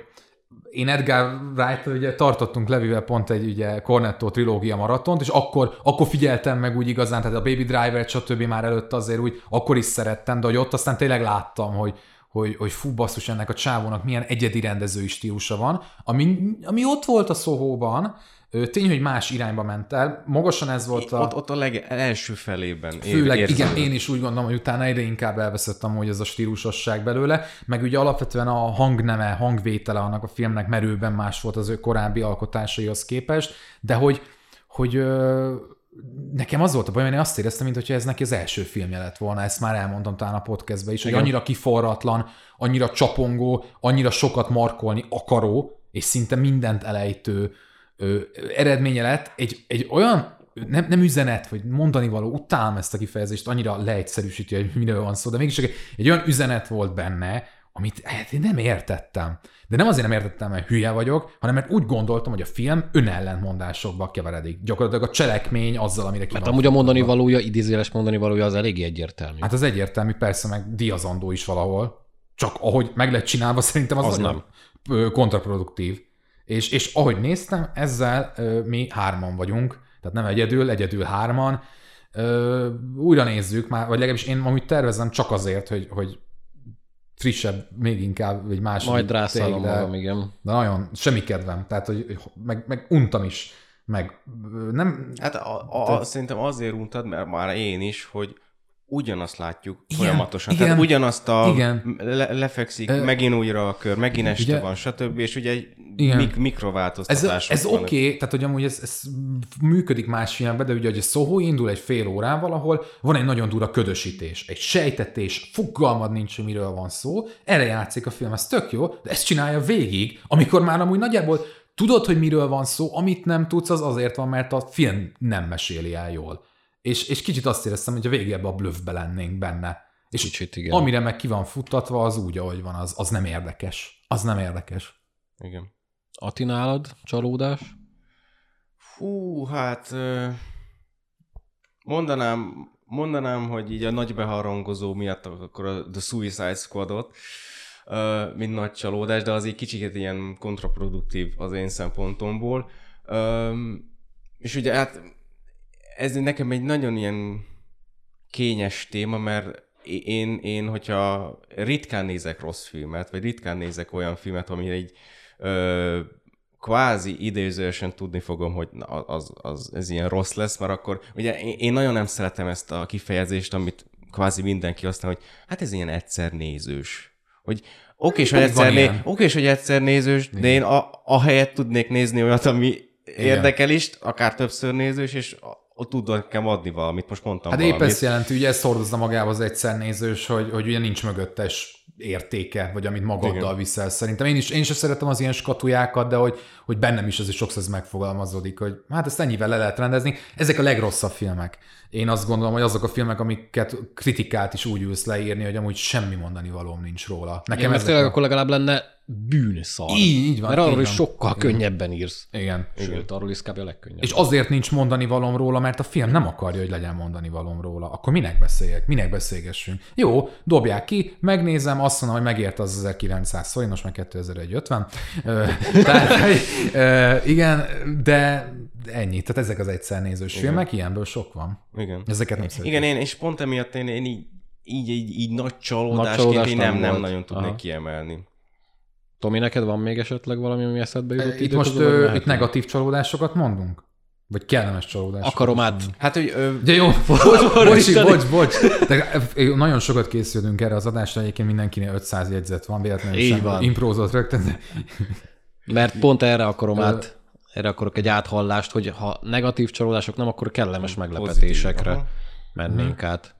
én Edgar wright ugye tartottunk Levivel pont egy ugye Cornetto trilógia maratont, és akkor, akkor figyeltem meg úgy igazán, tehát a Baby Driver, stb. már előtt azért úgy, akkor is szerettem, de hogy ott aztán tényleg láttam, hogy, hogy, hogy fú, basszus, ennek a csávónak milyen egyedi rendezői stílusa van, ami, ami ott volt a Soho-ban, Ö, tény, hogy más irányba ment el. Magasan ez volt a... Ott, ott a leg, első felében. Főleg, igen, érződött. én is úgy gondolom, hogy utána egyre inkább elveszettem, hogy ez a stílusosság belőle, meg ugye alapvetően a hangneme, hangvétele annak a filmnek merőben más volt az ő korábbi alkotásaihoz képest, de hogy, hogy nekem az volt a baj, hogy én azt éreztem, mintha ez neki az első filmje lett volna, ezt már elmondtam talán a podcastben is, hogy Igen. annyira kiforratlan, annyira csapongó, annyira sokat markolni akaró, és szinte mindent elejtő ö, eredménye lett egy, egy olyan nem, nem üzenet, vagy mondani való, utálom ezt a kifejezést, annyira leegyszerűsíti, hogy miről van szó, de mégis egy, egy olyan üzenet volt benne, amit hát én nem értettem. De nem azért nem értettem, mert hülye vagyok, hanem mert úgy gondoltam, hogy a film önellentmondásokba keveredik. Gyakorlatilag a cselekmény azzal, amire ki Mert Hát amúgy a mondani valója, idézőjeles mondani valója az eléggé egyértelmű. Hát az egyértelmű, persze, meg diazandó is valahol. Csak ahogy meg lett csinálva, szerintem az, Az ö, kontraproduktív. És, és ahogy néztem, ezzel ö, mi hárman vagyunk, tehát nem egyedül, egyedül hárman. Ö, újra nézzük már, vagy legalábbis én amúgy tervezem csak azért, hogy, hogy frissebb, még inkább, vagy más. Majd rászállom magam, igen. De nagyon, semmi kedvem. Tehát, hogy meg, meg untam is. Meg nem, Hát a, a, Tehát- szerintem azért untad, mert már én is, hogy ugyanazt látjuk Igen, folyamatosan. igen, Tehát ugyanazt a igen. Le, lefekszik, Ö, megint újra a kör, megint este ugye- van, stb. És ugye egy Igen. mik, Ez, mikrováltoztatások ez vannak. oké, okay, tehát hogy amúgy ez, ez működik más filmben, de ugye hogy a Soho indul egy fél órával, ahol van egy nagyon durva ködösítés, egy sejtetés, fogalmad nincs, hogy miről van szó, erre játszik a film, ez tök jó, de ezt csinálja végig, amikor már amúgy nagyjából tudod, hogy miről van szó, amit nem tudsz, az azért van, mert a film nem meséli el jól. És, és kicsit azt éreztem, hogy a végig ebbe a bluffbe lennénk benne. És Kicsit, igen. amire meg ki van futtatva, az úgy, ahogy van, az, az nem érdekes. Az nem érdekes. Igen. Ati nálad csalódás? Fú, hát mondanám, mondanám, hogy így a nagy beharangozó miatt akkor a The Suicide Squadot, mint nagy csalódás, de az egy kicsit ilyen kontraproduktív az én szempontomból. És ugye hát ez nekem egy nagyon ilyen kényes téma, mert én, én, hogyha ritkán nézek rossz filmet, vagy ritkán nézek olyan filmet, ami egy ö, kvázi idézősen tudni fogom, hogy az, az, ez ilyen rossz lesz, mert akkor ugye én, nagyon nem szeretem ezt a kifejezést, amit kvázi mindenki aztán, hogy hát ez ilyen egyszer nézős. Hogy oké, és hogy egyszer, né- ilyen. oké, és hogy egyszer nézős, de én a, a helyet tudnék nézni olyat, ami érdekel is, akár többször nézős, és ott tudod nekem adni valamit, most mondtam Hát épp valamit. ezt jelenti, ugye ezt hordozza magába az egyszer nézős, hogy, hogy ugye nincs mögöttes értéke, vagy amit magaddal Igen. viszel. Szerintem én is, én is szeretem az ilyen skatujákat, de hogy, hogy bennem is is sokszor ez megfogalmazódik, hogy hát ezt ennyivel le lehet rendezni. Ezek a legrosszabb filmek. Én azt gondolom, hogy azok a filmek, amiket kritikát is úgy ülsz leírni, hogy amúgy semmi mondani valóm nincs róla. Igen, Nekem ez tényleg akkor legalább lenne bűnszar. Így, így van, Mert arról is sokkal Igen. könnyebben írsz. Igen. Sőt, arról is kb. a legkönnyebb. És azért nincs mondani valom róla, mert a film nem akarja, hogy legyen mondani valom róla. Akkor minek beszéljek? Minek beszélgessünk? Jó, dobják ki, megnézem, azt mondom, hogy megért az 1900 forint, most már 2150. Ö, Tehát, igen, de ennyi. Tehát ezek az egyszer nézős Igen. filmek, ilyenből sok van. Igen. Ezeket nem szeretem. Igen, én, és pont emiatt én, én így, így, így, így nagy csalódásként csalódás én nem nem, nagyon tudnék Aha. kiemelni. Tomi, neked van még esetleg valami, ami eszedbe jutott Itt most mehetünk? itt negatív csalódásokat mondunk? Vagy kellemes csalódás. Akarom át. Hát, hogy ö, De jó, bocs, bocs, bocs. De nagyon sokat készülünk erre az adásra, egyébként mindenkinél 500 jegyzet van, véletlenül Így sem van. imprózott rögtön, de Mert pont erre akarom Ö, át, erre akarok egy áthallást, hogy ha negatív csalódások nem, akkor kellemes Pozitív, meglepetésekre aha. mennénk át.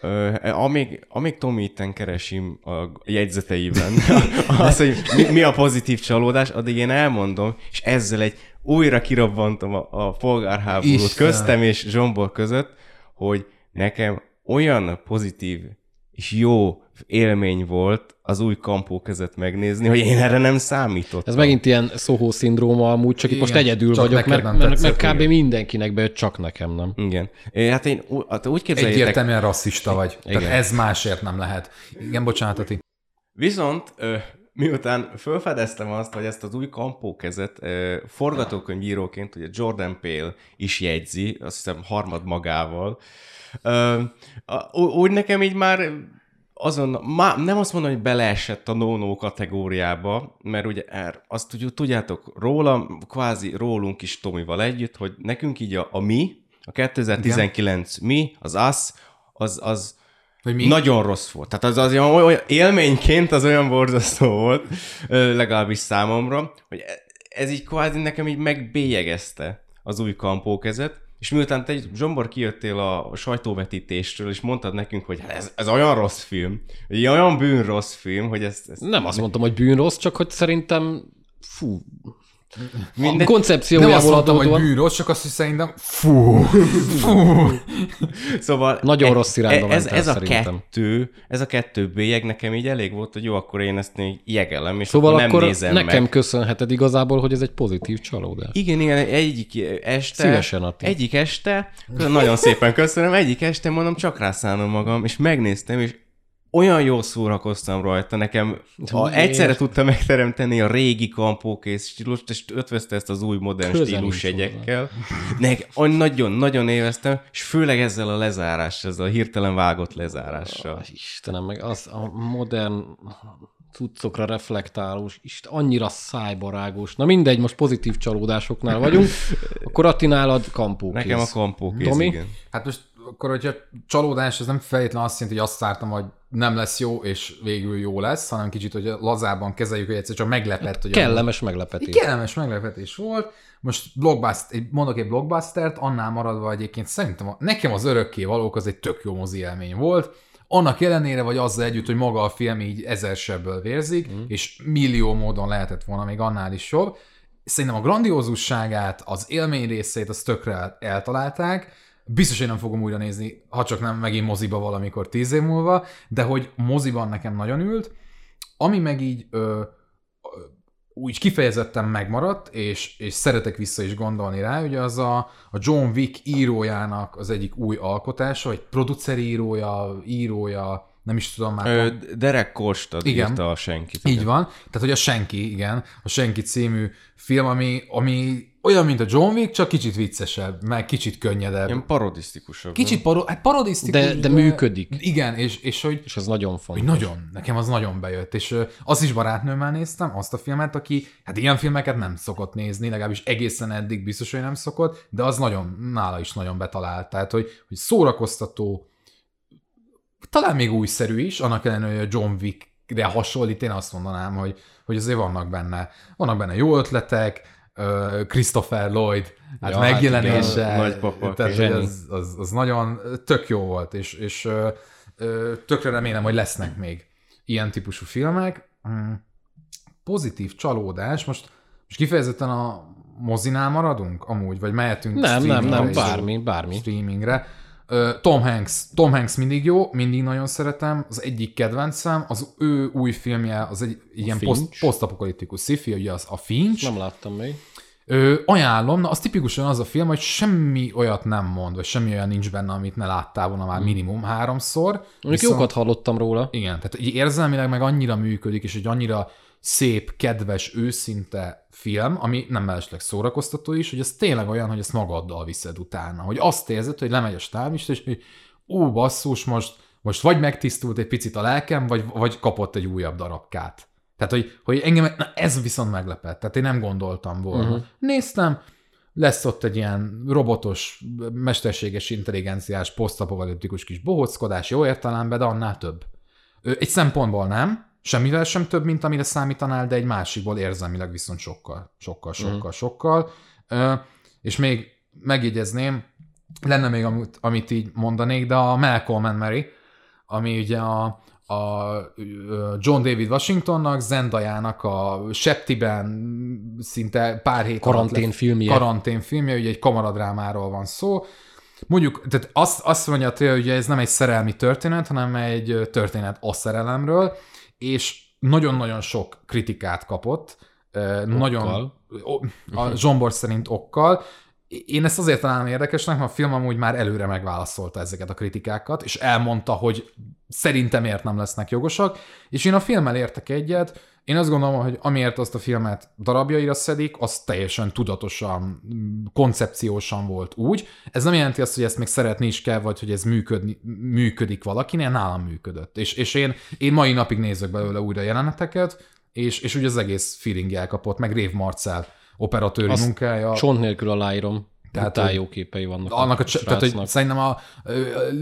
Ö, amíg, amíg Tomi itten keresim a jegyzeteiben az, hogy mi, mi a pozitív csalódás, addig én elmondom, és ezzel egy újra kirabbantom a, a polgárháborút Isten. köztem és Zsombor között, hogy nekem olyan pozitív és jó élmény volt az új kampó között megnézni, hogy én erre nem számítottam. Ez megint ilyen Soho szindróma amúgy, csak itt most egyedül csak vagyok, mert, mert, mert kb. mindenkinek bejött, csak nekem nem. Igen. É, Hát én hát úgy képzeljétek, egyértelműen rasszista vagy. Tehát Igen. ez másért nem lehet. Igen, bocsánat, Ati. Viszont miután felfedeztem azt, hogy ezt az új kampókezet ö, forgatókönyvíróként ugye Jordan Peele is jegyzi, azt hiszem harmad magával, úgy nekem így már azon, má, nem azt mondom, hogy beleesett a no-no kategóriába, mert ugye er, azt tudjuk, tudjátok róla, kvázi rólunk is Tomival együtt, hogy nekünk így a, a mi, a 2019 mi, az az, az, az Hogy mi? nagyon rossz volt. Tehát az, az olyan, olyan élményként az olyan borzasztó volt, legalábbis számomra, hogy e- ez így kvázi nekem így megbélyegezte az új kampókezet, és miután te, Zsombor, kijöttél a sajtóvetítésről, és mondtad nekünk, hogy hát ez, ez olyan rossz film, egy olyan bűn rossz film, hogy ezt, ezt Nem azt mondtam, hogy bűn rossz, csak hogy szerintem fú, minden, a Nem koncepciójából azt mondtam, hogy bűnös, csak azt, hogy szerintem fú, fú. Szóval Nagyon e- rossz irányba ez, ez a szerintem. kettő, ez a kettő bélyeg nekem így elég volt, hogy jó, akkor én ezt még jegelem, és Szóval akkor nem akkor nézem nekem meg. köszönheted igazából, hogy ez egy pozitív csalódás. Igen, igen, egyik este, Szívesen, Atti. egyik este, nagyon szépen köszönöm, egyik este mondom, csak rászállom magam, és megnéztem, és olyan jól szórakoztam rajta, nekem a, miért? egyszerre tudta megteremteni a régi kampókész stílust, és ötvözte ezt az új modern Közel stílus jegyekkel. Nagyon-nagyon élveztem, és főleg ezzel a lezárással, ezzel a hirtelen vágott lezárással. Ah, Istenem, meg az a modern cuccokra reflektálós, Isten, annyira szájbarágos. Na mindegy, most pozitív csalódásoknál vagyunk. Akkor Atti nálad kampó Nekem a kampókész, Tomi? igen. Hát most akkor, hogyha csalódás, ez nem feltétlenül azt jelenti, hogy azt vártam, hogy nem lesz jó, és végül jó lesz, hanem kicsit, hogy lazában kezeljük, hogy egyszer csak meglepett, hogy Kellemes Egy meglepetés. kellemes meglepetés volt. Most blockbuster, egy- mondok egy blockbustert, annál maradva egyébként szerintem a, nekem az örökké valók az egy tök jó mozi élmény volt. Annak ellenére, vagy azzal együtt, hogy maga a film így ezersebből vérzik, mm. és millió módon lehetett volna még annál is jobb. Szerintem a grandiózusságát, az élmény részét, azt tökre el- eltalálták. Biztos, hogy nem fogom újra nézni, ha csak nem megint moziba valamikor tíz év múlva, de hogy moziban nekem nagyon ült. Ami meg így ö, úgy kifejezetten megmaradt, és, és szeretek vissza is gondolni rá, ugye az a, a John Wick írójának az egyik új alkotása, vagy produceri írója, írója, nem is tudom már. Ö, Derek Kostad Igen. írta a senkit. Így van. Tehát, hogy a Senki, igen, a Senki című film, ami, ami olyan, mint a John Wick, csak kicsit viccesebb, meg kicsit könnyedebb. Ilyen parodisztikusabb. Kicsit paro- hát parodisztikus, De- de működik. Igen, és, és hogy És ez nagyon hogy fontos. nagyon, nekem az nagyon bejött, és azt is barátnőmmel néztem, azt a filmet, aki hát ilyen filmeket nem szokott nézni, legalábbis egészen eddig biztos, hogy nem szokott, de az nagyon, nála is nagyon betalált, tehát hogy, hogy szórakoztató, talán még újszerű is, annak ellenére, hogy a John Wick-re hasonlít, én azt mondanám, hogy, hogy azért vannak benne, vannak benne jó ötletek, Christopher Lloyd, hát Ja, hát megjelenése, igen, nagypapa, tehát hogy az, az, az nagyon tök jó volt, és, és ö, ö, tökre remélem, hogy lesznek még ilyen típusú filmek. Mm, Pozitív csalódás, most, most kifejezetten a mozinál maradunk amúgy, vagy mehetünk Nem, nem, streamingre nem, bármi, bármi. streamingre. Tom Hanks. Tom Hanks mindig jó, mindig nagyon szeretem. Az egyik kedvencem, az ő új filmje, az egy ilyen poszt, posztapokaliptikus sci-fi, ugye az a Finch. Nem láttam még. Ö, ajánlom, na az tipikusan az a film, hogy semmi olyat nem mond, vagy semmi olyan nincs benne, amit ne láttál volna már minimum háromszor. Mondjuk jókat hallottam róla. Igen, tehát így érzelmileg meg annyira működik, és egy annyira szép, kedves, őszinte film, ami nem mellesleg szórakoztató is, hogy ez tényleg olyan, hogy ezt magaddal viszed utána. Hogy azt érzed, hogy lemegy a stábista, és hogy ú, basszus, most, most vagy megtisztult egy picit a lelkem, vagy, vagy kapott egy újabb darabkát. Tehát, hogy, hogy engem, na ez viszont meglepett. Tehát én nem gondoltam volna. Uh-huh. Néztem, lesz ott egy ilyen robotos, mesterséges intelligenciás, posztapokaliptikus kis bohóckodás, jó értelemben, de annál több. Egy szempontból nem, semmivel sem több, mint amire számítanál, de egy másikból érzelmileg viszont sokkal, sokkal, sokkal, sokkal. Ö, És még megjegyezném, lenne még amit, amit így mondanék, de a Malcolm and Mary, ami ugye a, a John David Washingtonnak, Zendajának a Septiben szinte pár hét Karantén filmje. Ugye egy kamaradrámáról van szó. Mondjuk, tehát azt, azt mondja a hogy ez nem egy szerelmi történet, hanem egy történet a szerelemről, és nagyon-nagyon sok kritikát kapott, ö, nagyon a Zsombor szerint okkal. Én ezt azért találom érdekesnek, mert a film amúgy már előre megválaszolta ezeket a kritikákat, és elmondta, hogy szerintem miért nem lesznek jogosak, és én a filmmel értek egyet, én azt gondolom, hogy amiért azt a filmet darabjaira szedik, az teljesen tudatosan, koncepciósan volt úgy. Ez nem jelenti azt, hogy ezt még szeretni is kell, vagy hogy ez működni, működik valakinél, nálam működött. És, és én, én mai napig nézek belőle újra jeleneteket, és, és úgy az egész feeling elkapott, meg Rév Marcel operatőri Azt munkája. Csont nélkül aláírom. Tehát, hogy- jó képei vannak. Annak a, cs- tehát, hogy szerintem a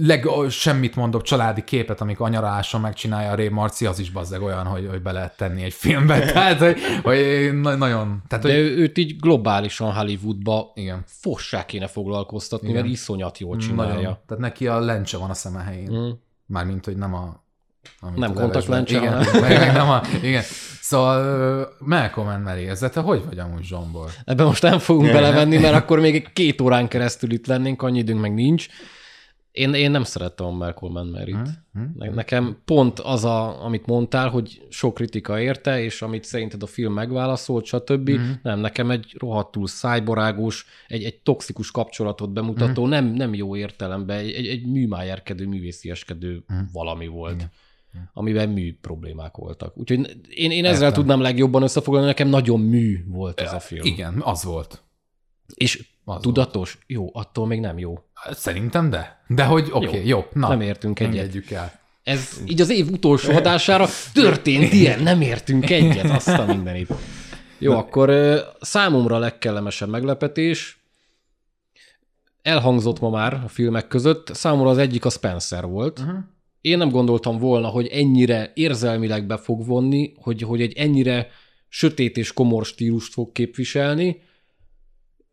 leg, a semmit mondok családi képet, amikor anyaráson megcsinálja a Ray Marci, az is bazzeg olyan, hogy, hogy be lehet tenni egy filmbe. Tehát, hogy, hogy na- nagyon... Tehát, De hogy, őt így globálisan Hollywoodba igen. fossá kéne foglalkoztatni, Igen. mert iszonyat jól Nagyon. csinálja. Tehát neki a lencse van a szeme helyén. Mm. Mármint, hogy nem a... amit Nem kontaktlencse, Igen, hanem- meg, meg nem a, igen. Szóval Malcolm and Mary, ezzel te hogy vagy amúgy Zsombor? Ebben most nem fogunk belevenni, mert akkor még két órán keresztül itt lennénk, annyi időnk meg nincs. Én, én nem szerettem a Malcolm and Mary-t. Hm? Ne- Nekem pont az, a, amit mondtál, hogy sok kritika érte, és amit szerinted a film megválaszolt, stb. Mm. Nem, nekem egy rohadtul szájbarágos, egy, egy toxikus kapcsolatot bemutató, nem, nem jó értelemben, egy, egy, egy műmájerkedő, művészieskedő valami volt. Igen. Amiben mű problémák voltak. Úgyhogy én, én ezzel Értem. tudnám legjobban összefoglalni, nekem nagyon mű volt ez a film. Igen, az volt. És Az tudatos? Jó, attól még nem jó. Szerintem de. De hogy oké, okay, jó. Na, nem értünk egyet. engedjük el. Ez így az év utolsó adására történt ilyen, nem értünk egyet, azt a mindenit. Jó, akkor számomra a legkellemesebb meglepetés, elhangzott ma már a filmek között, számomra az egyik a Spencer volt. Uh-huh. Én nem gondoltam volna, hogy ennyire érzelmileg be fog vonni, hogy, hogy egy ennyire sötét és komor stílust fog képviselni.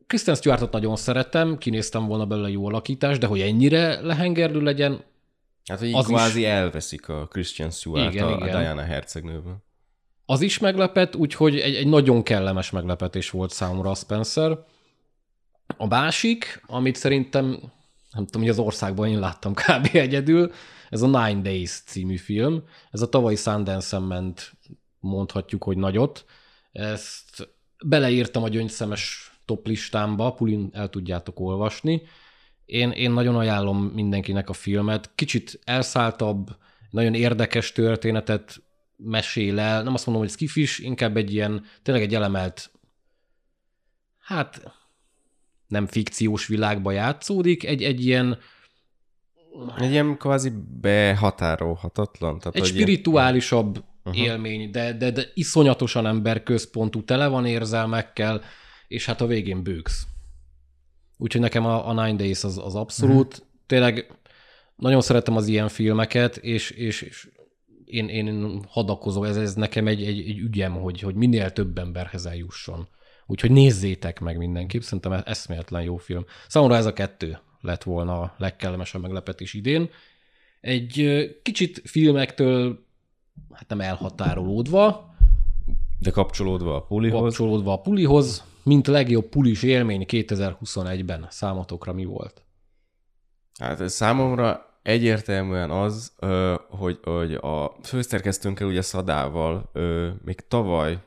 Kristen Stewartot nagyon szeretem, kinéztem volna belőle jó alakítás, de hogy ennyire lehengerlő legyen, Hát, hogy Az is- kvázi elveszik a Christian Stewart Igen, a, a igen. Diana hercegnőből. az is meglepett, úgyhogy egy, egy nagyon kellemes meglepetés volt számomra a Spencer. A másik, amit szerintem, nem tudom, hogy az országban én láttam kb. egyedül, ez a Nine Days című film. Ez a tavalyi Sundance-en ment, mondhatjuk, hogy nagyot. Ezt beleírtam a gyöngyszemes top listámba, pulin el tudjátok olvasni. Én, én nagyon ajánlom mindenkinek a filmet. Kicsit elszálltabb, nagyon érdekes történetet mesél el. Nem azt mondom, hogy skifis, inkább egy ilyen, tényleg egy elemelt, hát nem fikciós világba játszódik, egy, egy ilyen, Egy ilyen kvázi behatárolhatatlan. Tehát, egy ilyen- spirituálisabb uh-huh. élmény, de, de, de iszonyatosan emberközpontú, tele van érzelmekkel, és hát a végén bőgsz. Úgyhogy nekem a, a Nine Days az, az abszolút. Uh-huh. Tényleg nagyon szeretem az ilyen filmeket, és, és, és én, én hadakozom, ez, ez nekem egy, egy, egy ügyem, hogy, hogy minél több emberhez eljusson. Úgyhogy nézzétek meg mindenképp, szerintem eszméletlen jó film. Számomra ez a kettő lett volna a legkellemesebb meglepetés idén. Egy kicsit filmektől hát nem elhatárolódva, De kapcsolódva a pulihoz. kapcsolódva a pulihoz, mint legjobb pulis élmény 2021-ben számotokra mi volt? Hát számomra egyértelműen az, hogy, hogy a főszerkesztőnkkel, ugye Szadával még tavaly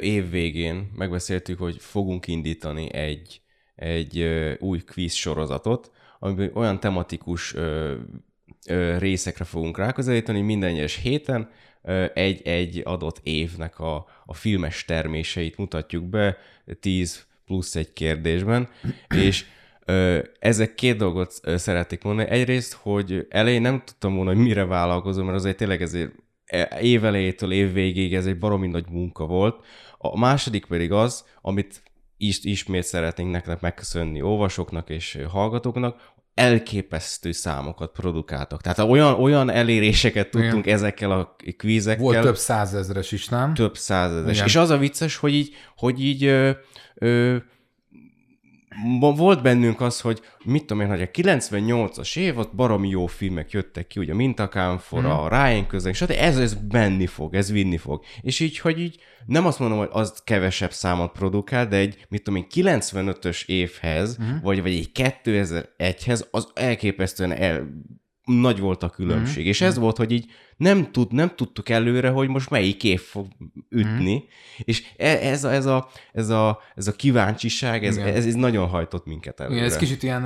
év végén megbeszéltük, hogy fogunk indítani egy, egy új quiz sorozatot, amiben olyan tematikus részekre fogunk ráközelíteni, minden egyes héten egy-egy adott évnek a, a filmes terméseit mutatjuk be, 10 plusz egy kérdésben, és ezek két dolgot ö, szeretnék mondani. Egyrészt, hogy elején nem tudtam volna, hogy mire vállalkozom, mert azért tényleg ezért e- év végéig ez egy baromi nagy munka volt. A második pedig az, amit is, ismét szeretnénk nektek megköszönni olvasóknak és hallgatóknak, elképesztő számokat produkáltak. Tehát olyan, olyan eléréseket tudtunk Igen. ezekkel a kvízekkel. Volt több százezres is, nem? Több százezres. Igen. És az a vicces, hogy így, hogy így ö, ö, volt bennünk az, hogy mit tudom én, hogy a 98-as év, ott baromi jó filmek jöttek ki, ugye Mintakámfora, hmm. a Ryan közön, és ez, ez benni fog, ez vinni fog. És így, hogy így nem azt mondom, hogy az kevesebb számot produkál, de egy, mit tudom én, 95-ös évhez, hmm. vagy, vagy egy 2001-hez, az elképesztően el, nagy volt a különbség. Mm. És ez mm. volt, hogy így nem, tud, nem tudtuk előre, hogy most melyik év fog ütni, mm. és e, ez a, ez a, ez a, ez a kíváncsiság, ez, ez, ez nagyon hajtott minket előre. Igen, ez kicsit ilyen,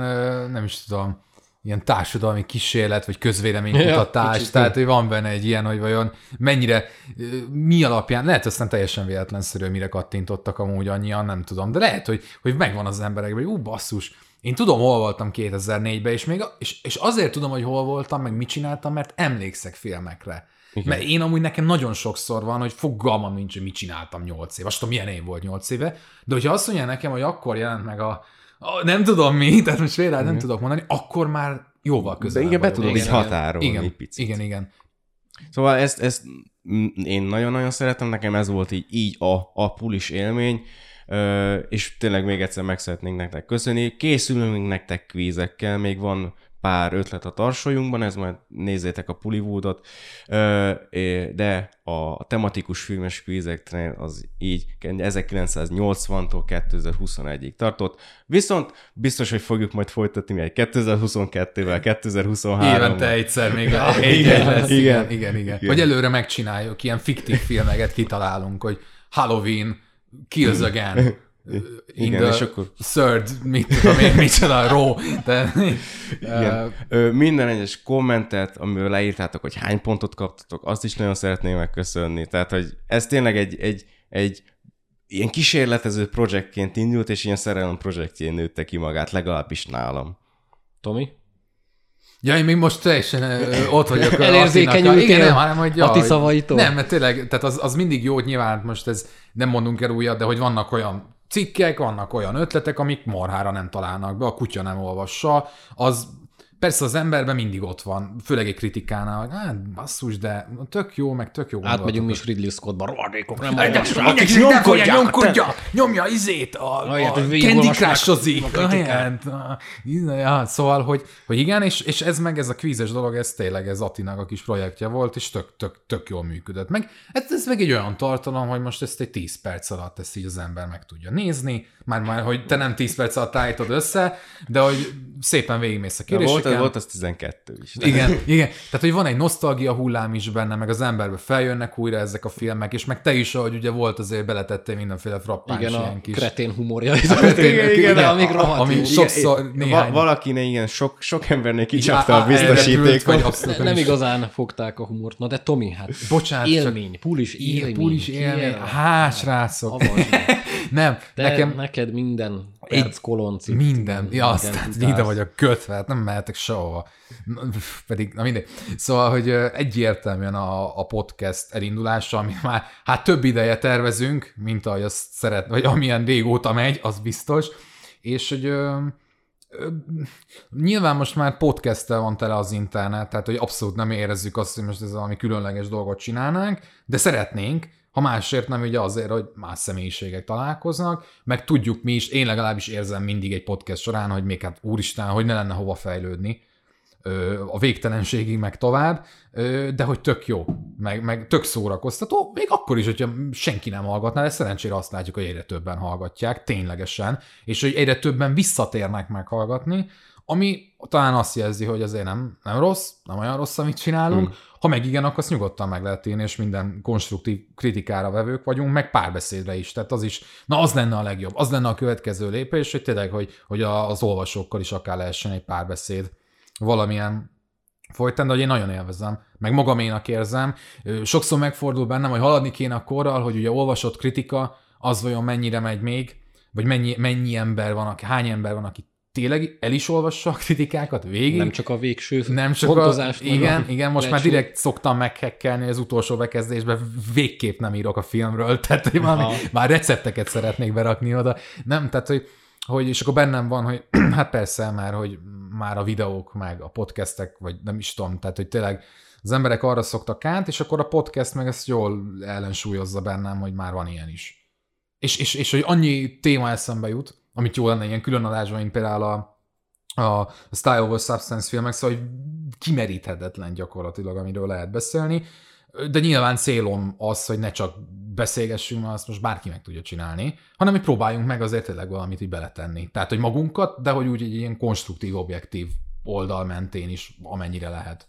nem is tudom, ilyen társadalmi kísérlet, vagy közvéleménykutatás, ja, tehát hogy van benne egy ilyen, hogy vajon mennyire, mi alapján, lehet aztán teljesen véletlenszerű, mire kattintottak amúgy annyian, nem tudom, de lehet, hogy, hogy megvan az emberekben, hogy ú, basszus, én tudom, hol voltam 2004-ben, és, még, és, és azért tudom, hogy hol voltam, meg mit csináltam, mert emlékszek filmekre. Igen. Mert én amúgy nekem nagyon sokszor van, hogy fogalmam nincs, hogy mit csináltam 8 éve. Azt tudom, milyen év volt 8 éve. De hogyha azt mondja nekem, hogy akkor jelent meg a, a nem tudom mi, tehát most félre nem tudok mondani, akkor már jóval közelebb. De igen, be tudod így határolni igen, egy picit. Igen, igen. Szóval ezt, ezt én nagyon-nagyon szeretem, nekem ez volt így, így a, a pulis élmény és tényleg még egyszer meg szeretnénk nektek köszönni. Készülünk nektek kvízekkel, még van pár ötlet a tarsolyunkban, ez majd nézzétek a Pullywoodot, de a tematikus filmes kvízeknél az így 1980-tól 2021-ig tartott. Viszont biztos, hogy fogjuk majd folytatni egy 2022-vel, 2023-val. Évente egyszer még a igen, lesz. Igen, igen, igen, igen. Vagy előre megcsináljuk, ilyen fiktív filmeket kitalálunk, hogy Halloween, Kills Again. Igen, the és akkor... third, mit tudom én, micsoda, ró. De, Igen. Uh, minden egyes kommentet, amivel leírtátok, hogy hány pontot kaptatok, azt is nagyon szeretném megköszönni. Tehát, hogy ez tényleg egy, egy, egy ilyen kísérletező projektként indult, és ilyen szerelem projektjén nőtte ki magát, legalábbis nálam. Tomi? Ja, én még most teljesen ö, ott vagyok. Elérzékenyültél igen, nem, hanem, hogy ja, a ti szavaitól. Nem, mert tényleg, tehát az, az mindig jó, hogy nyilván most ez nem mondunk el újat, de hogy vannak olyan cikkek, vannak olyan ötletek, amik marhára nem találnak be, a kutya nem olvassa, az Persze az emberben mindig ott van, főleg egy kritikánál, hogy hát basszus, de tök jó, meg tök jó Átmegyünk mi is Ridley Scottba, rohadékok, nem olvassák. Mindenki nyomkodja, nyomkodja, nyomja izét, a, a Candy Crush-ozik. Ja, szóval, hogy, hogy igen, és, és ez meg, ez a kvízes dolog, ez tényleg ez Attinak a kis projektje volt, és tök, tök, tök jól működött. Meg ez, ez meg egy olyan tartalom, hogy most ezt egy 10 perc alatt ezt így az ember meg tudja nézni, már, már hogy te nem 10 perc alatt állítod össze, de hogy szépen végigmész a kérdéseken volt, volt az 12 is. Igen, igen. Tehát, hogy van egy nosztalgia hullám is benne, meg az emberbe feljönnek újra ezek a filmek, és meg te is, ahogy ugye volt, azért beletettél mindenféle frappáns igen, ilyen kis... kretén humorja. Kretén, igen, igen, igen, amíg rohadt. Ami sokszor néhány... Valakinek igen, sok, sok embernek kicsapta a biztosítékot. Ne, nem igazán fogták a humort. Na de Tomi, hát Bocsánat, élmény, pulis élmény. Pulis élmény. Há, srácok. Nem, de nekem... neked minden perc kolonc. Minden. Ja, aztán ide vagyok kötve, hát nem mehetek sehova. Pedig, na mindegy. Szóval, hogy egyértelműen a, a podcast elindulása, amit már hát több ideje tervezünk, mint ahogy azt szeret, vagy amilyen régóta megy, az biztos. És hogy nyilván most már podcasttel van tele az internet, tehát hogy abszolút nem érezzük azt, hogy most ez valami különleges dolgot csinálnánk, de szeretnénk, ha másért nem, ugye azért, hogy más személyiségek találkoznak, meg tudjuk mi is, én legalábbis érzem mindig egy podcast során, hogy még hát úristen, hogy ne lenne hova fejlődni a végtelenségig, meg tovább, de hogy tök jó, meg, meg tök szórakoztató, még akkor is, hogyha senki nem hallgatná, de szerencsére azt látjuk, hogy egyre többen hallgatják, ténylegesen, és hogy egyre többen visszatérnek meghallgatni, ami talán azt jelzi, hogy azért nem, nem rossz, nem olyan rossz, amit csinálunk, hmm. ha meg igen, akkor azt nyugodtan meg lehet írni, és minden konstruktív kritikára vevők vagyunk, meg párbeszédre is, tehát az is, na az lenne a legjobb, az lenne a következő lépés, hogy tényleg, hogy, hogy az olvasókkal is akár lehessen egy párbeszéd valamilyen folytán, de hogy én nagyon élvezem, meg magaménak érzem. Sokszor megfordul bennem, hogy haladni kéne a korral, hogy ugye olvasott kritika, az vajon mennyire megy még, vagy mennyi, mennyi ember van, aki, hány ember van, aki tényleg el is olvassa a kritikákat végig. Nem csak a végső nem csak a, igen, igen, most már lecsó- direkt szoktam meghekkelni az utolsó bekezdésben, végképp nem írok a filmről, tehát hogy valami, Aha. már recepteket szeretnék berakni oda. Nem, tehát hogy, hogy és akkor bennem van, hogy hát persze már, hogy már a videók, meg a podcastek, vagy nem is tudom, tehát hogy tényleg az emberek arra szoktak kánt, és akkor a podcast meg ezt jól ellensúlyozza bennem, hogy már van ilyen is. És, és, és hogy annyi téma eszembe jut, amit jó lenne ilyen külön adásban, mint például a, a Style over Substance filmek, szóval hogy kimeríthetetlen gyakorlatilag, amiről lehet beszélni, de nyilván célom az, hogy ne csak beszélgessünk, mert azt most bárki meg tudja csinálni, hanem hogy próbáljunk meg azért tényleg valamit így beletenni. Tehát, hogy magunkat, de hogy úgy egy ilyen konstruktív, objektív oldal mentén is, amennyire lehet.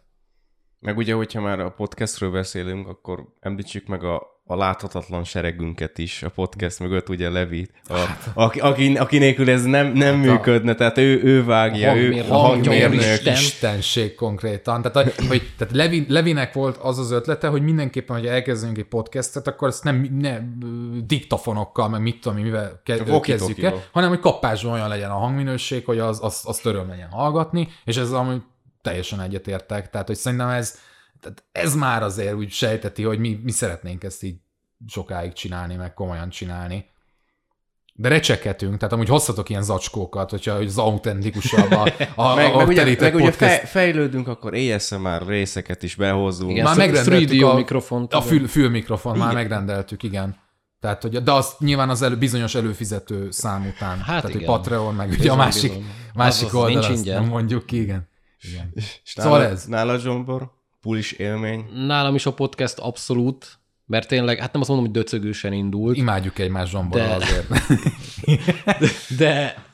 Meg ugye, hogyha már a podcastről beszélünk, akkor említsük meg a, a láthatatlan seregünket is, a podcast mögött, ugye Levit, a, aki, aki, aki nélkül ez nem, nem Hát működne, tehát ő, ő vágja, A ő hangmérnök, a hangmérnök. Isten. Istenség konkrétan. Tehát, hogy- tehát Levi, Levinek volt az az ötlete, hogy mindenképpen, hogy elkezdünk egy podcastet, akkor ezt nem ne, diktafonokkal, meg mit tudom, mivel ke, kezdjük el, hanem hogy kapásban olyan legyen a hangminőség, hogy az, az, az töröm legyen hallgatni, és ez ami teljesen egyetértek. Tehát, hogy szerintem ez, tehát ez már azért úgy sejteti, hogy mi, mi szeretnénk ezt így sokáig csinálni, meg komolyan csinálni. De recseketünk, tehát amúgy hozhatok ilyen zacskókat, hogyha hogy az autentikusabb a, a, Meg, a meg, ugye, meg ugye fej, fejlődünk, akkor ASMR részeket is behozunk. Igen, Már már megrendeltük 3D a- mikrofont. A fül, fülmikrofon már Igen. megrendeltük, igen. Tehát, hogy, de az nyilván az elő, bizonyos előfizető szám után. Hát Tehát, igen. hogy Patreon, meg ugye a másik, bizony. másik Az- az oldal, nincs azt mondjuk ki, igen. igen. És Szóval nála, ez. Nála Zsombor, pulis élmény. Nálam is a podcast abszolút, mert tényleg, hát nem azt mondom, hogy döcögősen indult, Imádjuk egymás zsomborral De- azért. de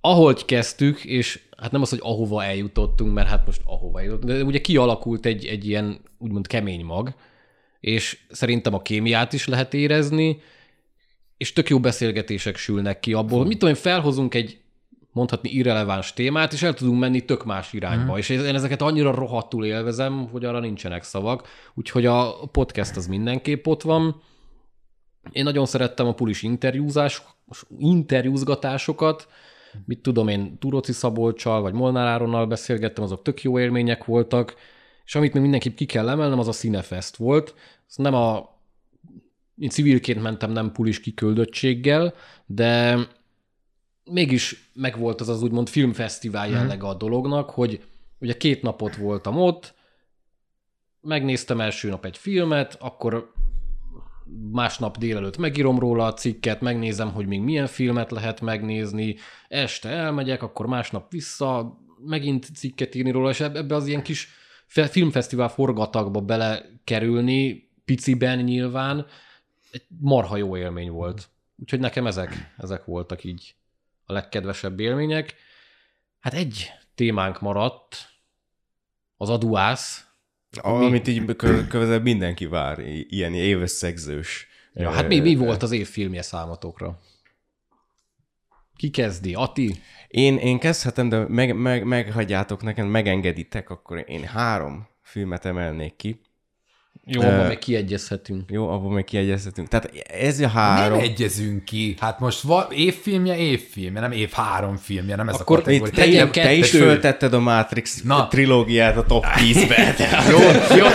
ahogy kezdtük, és hát nem az, hogy ahova eljutottunk, mert hát most ahova eljutottunk, de ugye kialakult egy, egy ilyen úgymond kemény mag, és szerintem a kémiát is lehet érezni, és tök jó beszélgetések sülnek ki abból, hogy mit tudom felhozunk egy mondhatni irreleváns témát, és el tudunk menni tök más irányba. Mm. És én ezeket annyira rohadtul élvezem, hogy arra nincsenek szavak. Úgyhogy a podcast az mindenképp ott van. Én nagyon szerettem a pulis interjúzás, interjúzgatásokat, mit tudom én, Turoci Szabolcsal, vagy Molnár Áronnal beszélgettem, azok tök jó élmények voltak, és amit még mindenképp ki kell emelnem, az a Cinefest volt. Ez nem a... Én civilként mentem, nem pulis kiküldöttséggel, de mégis megvolt az az úgymond filmfesztivál jellege a dolognak, hogy ugye két napot voltam ott, megnéztem első nap egy filmet, akkor másnap délelőtt megírom róla a cikket, megnézem, hogy még milyen filmet lehet megnézni, este elmegyek, akkor másnap vissza, megint cikket írni róla, és eb- ebbe az ilyen kis fe- filmfesztivál forgatagba belekerülni, piciben nyilván, egy marha jó élmény volt. Úgyhogy nekem ezek, ezek voltak így a legkedvesebb élmények. Hát egy témánk maradt, az aduász, Amit így kö- közel mindenki vár, ilyen évösszegzős. Ja, hát mi, mi volt az év filmje számotokra? Ki kezdi? Ati? Én, én kezdhetem, de meg, meg, meghagyjátok nekem, megengeditek, akkor én három filmet emelnék ki. Jó, abban meg kiegyezhetünk. Jó, abból még kiegyeztetünk. Tehát ez a Nem három. egyezünk ki. Hát most va, évfilmje, évfilmje, nem év három filmje, nem ez Akkor a kategória. Te, Legyen te is föltetted a Matrix Na. trilógiát a top 10-be. tehát Jó, jó,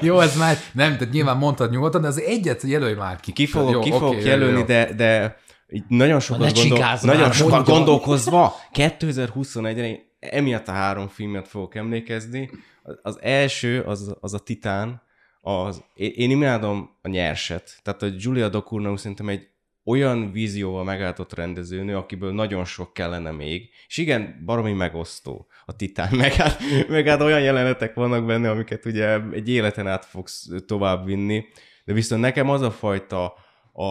jó, ez már nem, tehát nyilván mondtad nyugodtan, de az egyet jelölj már ki. Ki fogok, Jó, ki fogok jó, jelölni, jó. de, de így nagyon sokat, gondol, nagyon már, sokat gondolkozva, 2021-re én emiatt a három filmet fogok emlékezni. Az- Az első, az, az a Titán, az, én, imádom a nyerset. Tehát a Julia Ducournau szerintem egy olyan vízióval megálltott rendezőnő, akiből nagyon sok kellene még. És igen, baromi megosztó a Titán. Meg hát, meg hát olyan jelenetek vannak benne, amiket ugye egy életen át fogsz tovább vinni. De viszont nekem az a fajta a,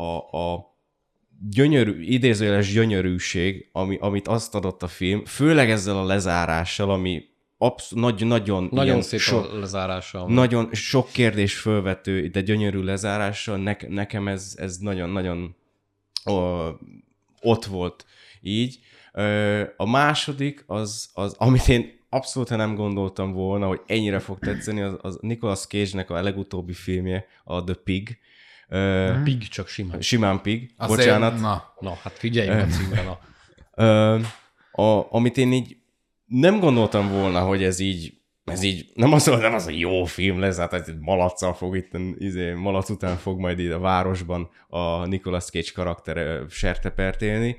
a, a gyönyörű, idézőjeles gyönyörűség, ami, amit azt adott a film, főleg ezzel a lezárással, ami absz- nagy, nagyon, Nagyon ilyen szép sok, lezárása. nagyon sok kérdés fölvető, de gyönyörű lezárással, ne, nekem ez, ez nagyon-nagyon ó, ott volt így. Ö, A második, az, az, amit én abszolút nem gondoltam volna, hogy ennyire fog tetszeni, az, az Nicolas Cage-nek a legutóbbi filmje, a The Pig. Ö, Pig csak simán. Simán Pig, Azért, bocsánat. Na, Na, hát figyeljünk a címre, na. Ö, a, amit én így nem gondoltam volna, hogy ez így ez így, nem az, nem az, hogy jó film lesz, hát egy malaccal fog itt, izé, malac után fog majd itt a városban a Nicolas Cage karakter sertepert élni.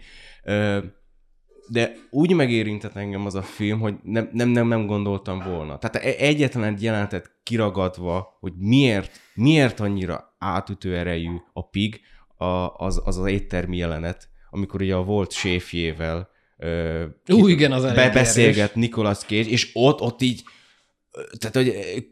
De úgy megérintett engem az a film, hogy nem, nem, nem, nem gondoltam volna. Tehát e-, egyetlen egy jelenetet kiragadva, hogy miért, miért annyira átütő erejű a pig, a, az, az az éttermi jelenet, amikor ugye a volt séfjével Ú, igen, az be, beszélget Nicolas Cage, és ott, ott így tehát, hogy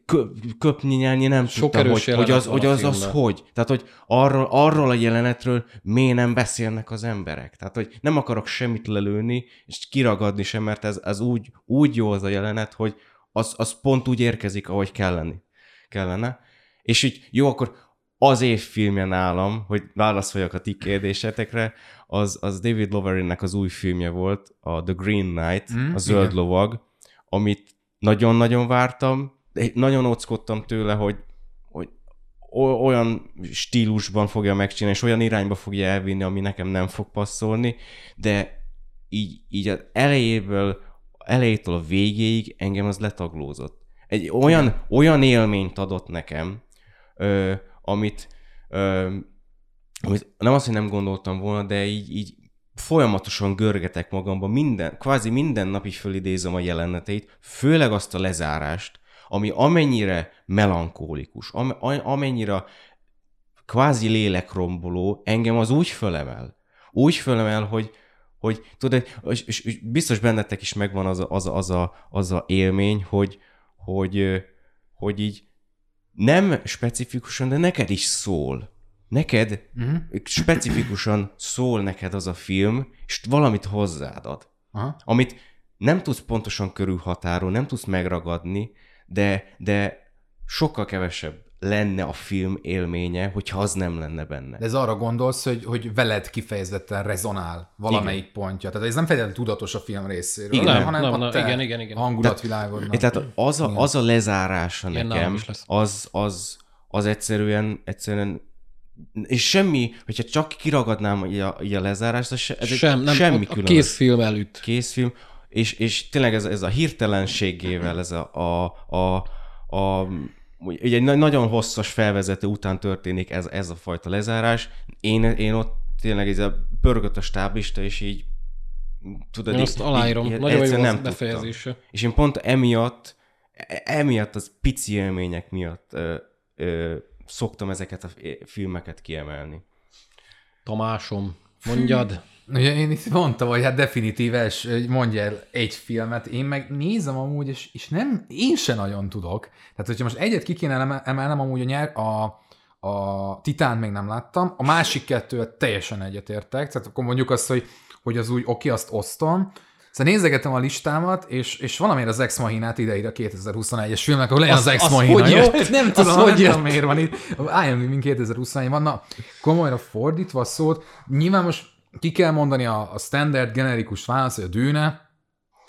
köpni nyelni nem Sok tudtam, hogy, hogy, az, hogy az, az, hogy. Tehát, hogy arról, arról a jelenetről miért nem beszélnek az emberek. Tehát, hogy nem akarok semmit lelőni, és kiragadni sem, mert ez, ez úgy, úgy jó az a jelenet, hogy az, az pont úgy érkezik, ahogy kelleni, kellene. És így jó, akkor az év filmje nálam, hogy válaszoljak a ti kérdésetekre, az, az David Loverinnek az új filmje volt, a The Green Knight, mm, a Zöld igen. Lovag, amit nagyon-nagyon vártam, nagyon óckodtam tőle, hogy, hogy olyan stílusban fogja megcsinálni, és olyan irányba fogja elvinni, ami nekem nem fog passzolni, de így, így az elejéből, elejétől a végéig engem az letaglózott. Egy olyan, olyan élményt adott nekem, ö, amit, amit nem azt, hogy nem gondoltam volna, de így, így folyamatosan görgetek magamban, minden, kvázi minden nap is fölidézem a jeleneteit, főleg azt a lezárást, ami amennyire melankólikus, am, amennyire kvázi lélekromboló, engem az úgy fölemel. Úgy fölemel, hogy, hogy tudod, és, és, és biztos bennetek is megvan az a, az, a, az, a, az a élmény, hogy, hogy, hogy így nem specifikusan, de neked is szól neked uh-huh. specifikusan szól neked az a film, és valamit hozzád ad. Aha. Amit nem tudsz pontosan körülhatárolni, nem tudsz megragadni, de, de sokkal kevesebb lenne a film élménye, hogyha az nem lenne benne. De ez arra gondolsz, hogy, hogy veled kifejezetten rezonál valamelyik igen. pontja. Tehát ez nem feltétlenül tudatos a film részéről, igen, nem, hanem nem, a te igen, igen, igen. hangulatvilágodnak. Tehát, tehát az, a, az a lezárása igen, nekem, az, az, az egyszerűen, egyszerűen és semmi, hogyha csak kiragadnám a, a lezárást, ez Sem, nem, semmi különös. Készfilm előtt. Készfilm, és, és tényleg ez, ez a hirtelenségével, ez a, a, a, a ugye egy nagyon hosszas felvezető után történik ez, ez a fajta lezárás. Én, én ott tényleg ez a pörgött a stáblista, és így tudod, én azt aláírom, így, nagyon jó nem befejezése. És én pont emiatt, e, emiatt az pici élmények miatt ö, ö, szoktam ezeket a filmeket kiemelni. Tamásom, mondjad. Ugye én itt mondtam, hogy hát definitíves, mondja el egy filmet, én meg nézem amúgy, és, és nem, én se nagyon tudok. Tehát, hogyha most egyet ki kéne emelnem, amúgy a, nyer, a, a Titán még nem láttam, a másik kettőt teljesen egyetértek, tehát akkor mondjuk azt, hogy, hogy az úgy oké, azt osztom, Szóval nézegetem a listámat, és, és valamiért az Ex Machinát ide a 2021-es filmnek, ahol legyen az, az Ex Machina, jó? Nem tudom, hogy nem tudom, miért van itt. Mint 2021 van. Na, komolyra fordítva a szót, nyilván most ki kell mondani a, a standard generikus válasz, hogy a dűne,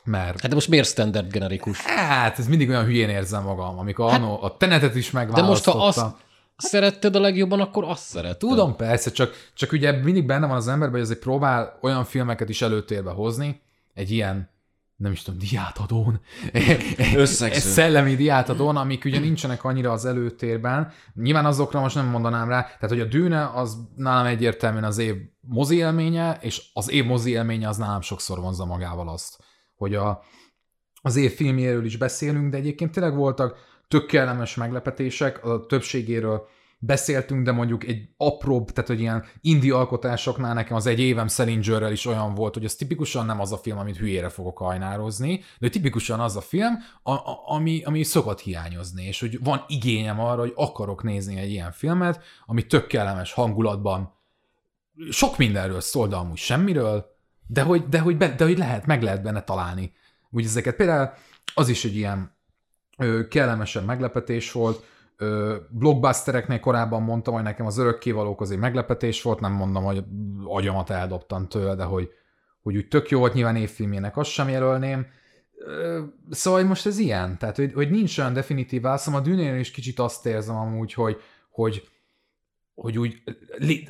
mert... Hát de most miért standard generikus? Hát, ez mindig olyan hülyén érzem magam, amikor hát, anno, a tenetet is megválasztottam. De most ha azt szeretted a legjobban, akkor azt szeretted. Tudom, persze, csak, csak ugye mindig benne van az emberben, hogy azért próbál olyan filmeket is előtérbe hozni, egy ilyen nem is tudom, diátadón, szellemi diátadón, amik ugye nincsenek annyira az előtérben. Nyilván azokra most nem mondanám rá, tehát hogy a Dűne az nálam egyértelműen az év mozi élménye, és az év mozi élménye az nálam sokszor vonza magával azt, hogy a, az év filmjéről is beszélünk, de egyébként tényleg voltak tök kellemes meglepetések, a többségéről beszéltünk, de mondjuk egy apróbb, tehát hogy ilyen indi alkotásoknál nekem az egy évem Salinger is olyan volt, hogy az tipikusan nem az a film, amit hülyére fogok hajnározni, de tipikusan az a film, a, a, ami, ami szokott hiányozni, és hogy van igényem arra, hogy akarok nézni egy ilyen filmet, ami tök kellemes hangulatban, sok mindenről szól, de amúgy semmiről, de hogy, de hogy, be, de hogy lehet, meg lehet benne találni. Úgy ezeket például az is egy ilyen ö, kellemesen meglepetés volt, blockbustereknél korábban mondtam, hogy nekem az örökkévalók azért meglepetés volt, nem mondom, hogy agyamat eldobtam tőle, de hogy, hogy úgy tök jó volt, nyilván évfilmjének azt sem jelölném. Szóval most ez ilyen, tehát hogy, hogy nincs olyan definitív válaszom, a dűnél is kicsit azt érzem amúgy, hogy, hogy hogy úgy,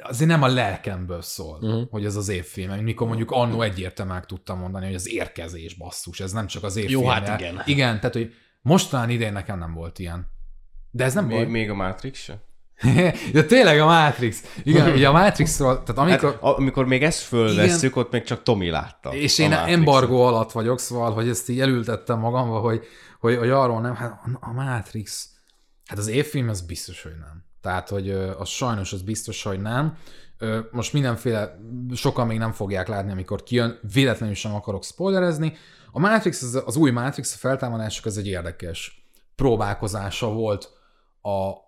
azért nem a lelkemből szól, uh-huh. hogy ez az évfilm. Mikor mondjuk annó egyértelműen tudtam mondani, hogy az érkezés basszus, ez nem csak az évfilm. Jó, hát igen. Igen, tehát, hogy mostanán idén nekem nem volt ilyen. De ez nem Még, baj. még a Matrix se? De tényleg a Matrix. Igen, ugye a Matrixról, tehát amikor... Hát, amikor még ezt fölvesszük, ott még csak Tomi látta. És én Matrixot. embargó alatt vagyok, szóval, hogy ezt így elültettem magamba, hogy, hogy, hogy arról nem, hát a Matrix, hát az évfilm az biztos, hogy nem. Tehát, hogy az sajnos az biztos, hogy nem. Most mindenféle, sokan még nem fogják látni, amikor kijön, véletlenül sem akarok spoilerezni. A Matrix, az, az új Matrix, a feltámadások, ez egy érdekes próbálkozása volt a,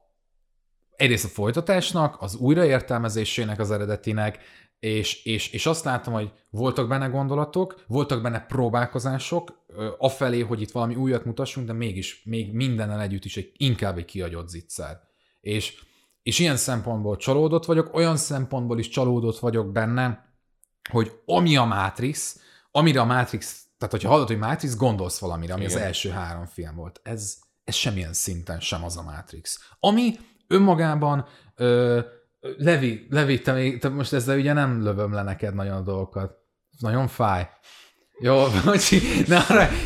egyrészt a folytatásnak, az újraértelmezésének az eredetinek, és, és, és azt látom, hogy voltak benne gondolatok, voltak benne próbálkozások, afelé, hogy itt valami újat mutassunk, de mégis, még mindennel együtt is egy, inkább egy kiagyott zicser. És, és ilyen szempontból csalódott vagyok, olyan szempontból is csalódott vagyok benne, hogy ami a Matrix, amire a Matrix, tehát hogyha hallod, hogy Matrix, gondolsz valamire, ami Igen. az első három film volt. Ez, ez semmilyen szinten sem az a Matrix. Ami önmagában ö, Levi, Levi, te, még, te most ezzel ugye nem lövöm le neked nagyon a dolgokat. Nagyon fáj. Jó, bocsi, na,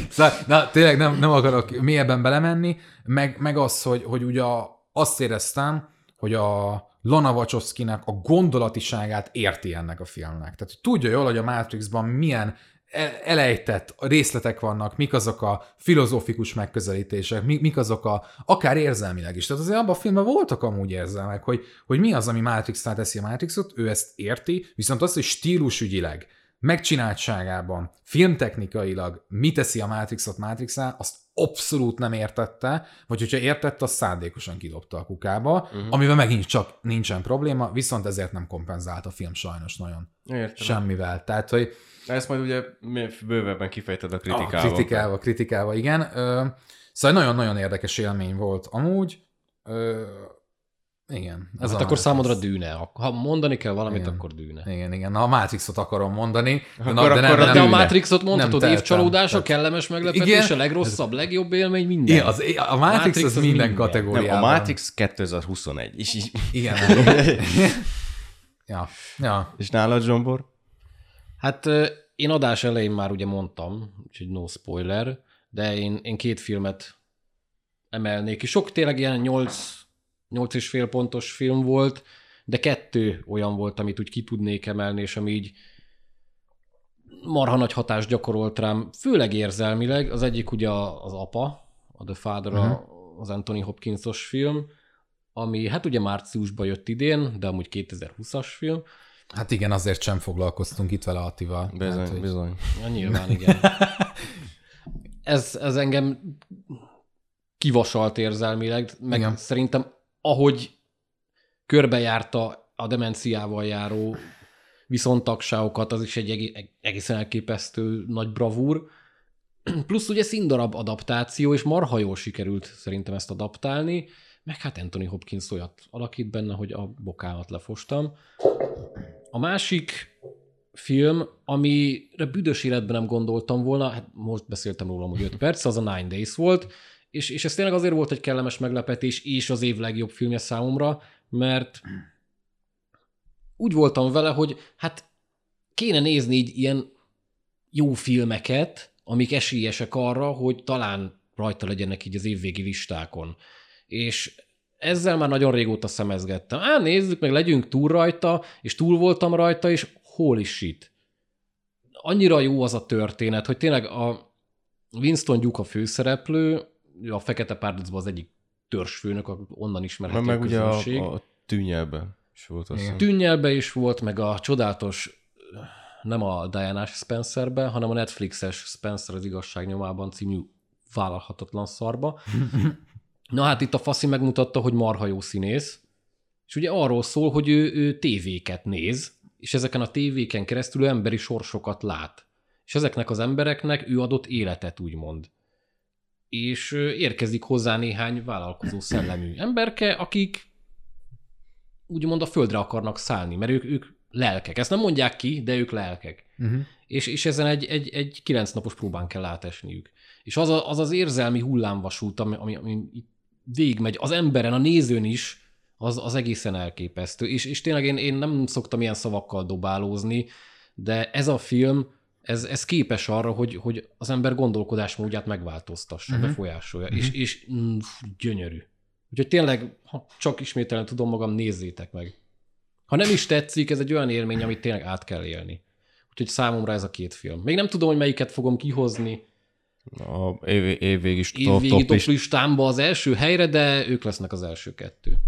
szóval, na tényleg nem, nem akarok mélyebben belemenni, meg, meg az, hogy, hogy ugye azt éreztem, hogy a Lana Wachowski-nek a gondolatiságát érti ennek a filmnek. Tehát tudja jól, hogy a Matrixban milyen elejtett részletek vannak, mik azok a filozófikus megközelítések, mi- mik azok a, akár érzelmileg is. Tehát azért abban a filmben voltak amúgy érzelmek, hogy, hogy mi az, ami Matrix-nál teszi a Matrixot, ő ezt érti, viszont azt, hogy stílusügyileg, megcsináltságában, filmtechnikailag mi teszi a Matrixot Matrixá, azt abszolút nem értette, vagy hogyha értette, azt szándékosan kidobta a kukába, uh-huh. amivel megint csak nincsen probléma, viszont ezért nem kompenzált a film sajnos nagyon. Értem. Semmivel. Tehát, hogy Ezt majd ugye bővebben kifejted a a kritikával. kritikálva, kritikálva, igen. Ö, szóval nagyon-nagyon érdekes élmény volt amúgy. Ö, igen. Ez Hát a akkor Matrix. számodra dűne. Ha mondani kell valamit, Igen. akkor dűne. Igen, igen. Na, a Matrixot akarom mondani. De, Akkor- na, de akkor nem, a De nem, a. Matrixot mondhatod, évcsalódása, tehetem. kellemes meglepetés, Igen. a legrosszabb, legjobb élmény, minden. Igen, az, a Matrix, Matrix az az minden, minden. kategóriában. Nem, a Matrix 2021. És, így- Igen. ja, ja. és nálad, Zsombor? Hát én adás elején már ugye mondtam, úgyhogy no spoiler, de én, én két filmet emelnék ki. Sok tényleg ilyen 8, 8 és fél pontos film volt, de kettő olyan volt, amit úgy ki tudnék emelni, és ami így marha nagy hatást gyakorolt rám, főleg érzelmileg. Az egyik ugye az apa, a The Father, uh-huh. az Anthony Hopkinsos film, ami hát ugye márciusban jött idén, de amúgy 2020-as film. Hát igen, azért sem foglalkoztunk itt vele Attival. Bizony, hát, hogy- bizony. Ja, nyilván, igen. Ez, ez engem kivasalt érzelmileg, meg igen. szerintem ahogy körbejárta a demenciával járó viszontagságokat, az is egy egé- egészen elképesztő nagy bravúr. Plusz ugye színdarab adaptáció, és marha jól sikerült szerintem ezt adaptálni, meg hát Anthony Hopkins olyat alakít benne, hogy a bokámat lefostam. A másik film, amire büdös életben nem gondoltam volna, hát most beszéltem róla, hogy 5 perc, az a Nine Days volt, és, és ez tényleg azért volt egy kellemes meglepetés, és az év legjobb filmje számomra, mert úgy voltam vele, hogy hát kéne nézni így ilyen jó filmeket, amik esélyesek arra, hogy talán rajta legyenek így az évvégi listákon. És ezzel már nagyon régóta szemezgettem. Á, nézzük meg, legyünk túl rajta, és túl voltam rajta, és holy shit. Annyira jó az a történet, hogy tényleg a Winston Duke a főszereplő, a Fekete Párdicban az egyik törzsfőnök, onnan Meg, ismerhető meg a ugye a, közönség. a tűnyelben is volt azt hiszem. Tűnnyelbe is volt, meg a csodálatos, nem a Diana Spencerbe, hanem a Netflixes Spencer az igazság nyomában című vállalhatatlan szarba. Na hát itt a Faszi megmutatta, hogy marha jó színész, és ugye arról szól, hogy ő, ő tévéket néz, és ezeken a tévéken keresztül ő emberi sorsokat lát. És ezeknek az embereknek ő adott életet, úgymond. És érkezik hozzá néhány vállalkozó szellemű emberke, akik úgymond a földre akarnak szállni, mert ők, ők lelkek. Ezt nem mondják ki, de ők lelkek. Uh-huh. És, és ezen egy, egy, egy kilenc napos próbán kell átesniük. És az a, az, az érzelmi hullámvasút, ami, ami, ami végigmegy az emberen, a nézőn is, az, az egészen elképesztő. És, és tényleg én, én nem szoktam ilyen szavakkal dobálózni, de ez a film, ez, ez képes arra, hogy, hogy az ember gondolkodásmódját megváltoztassa, uh-huh. befolyásolja, uh-huh. és, és mm, gyönyörű. Úgyhogy tényleg, ha csak ismételen tudom magam, nézzétek meg. Ha nem is tetszik, ez egy olyan élmény, amit tényleg át kell élni. Úgyhogy számomra ez a két film. Még nem tudom, hogy melyiket fogom kihozni, a év, évvég is top, évvégi top top is. listámba az első helyre, de ők lesznek az első kettő.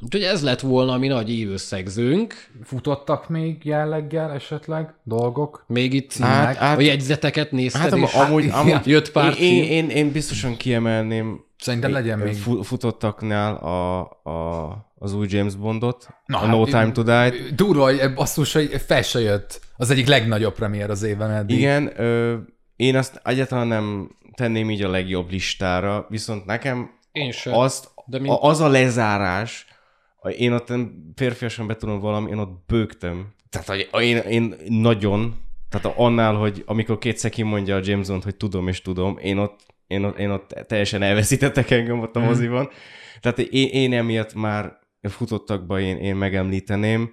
Úgyhogy ez lett volna a mi nagy évösszegzőnk. Futottak még jelleggel esetleg dolgok? Még itt Hát- hát- a jegyzeteket nézted, Hát és amúgy, hát, amúgy jött pár én, cím. én, én, biztosan kiemelném Szerintem legyen még. fu- futottaknál a, a, az új James Bondot, Na, a No hát, Time to Die. Durva, hogy basszus, hogy fel se jött. Az egyik legnagyobb premier az évben eddig. Igen, ö, én azt egyáltalán nem tenném így a legjobb listára, viszont nekem Én sem. azt, De mint- a, az a lezárás, én ott férfiasan betudom valami, én ott bőgtem. Tehát hogy én, én nagyon, tehát annál, hogy amikor kétszer kimondja a James Bond, hogy tudom és tudom, én ott, én ott, én ott teljesen elveszítettek engem ott a moziban. Tehát én, én emiatt már futottakba én, én megemlíteném,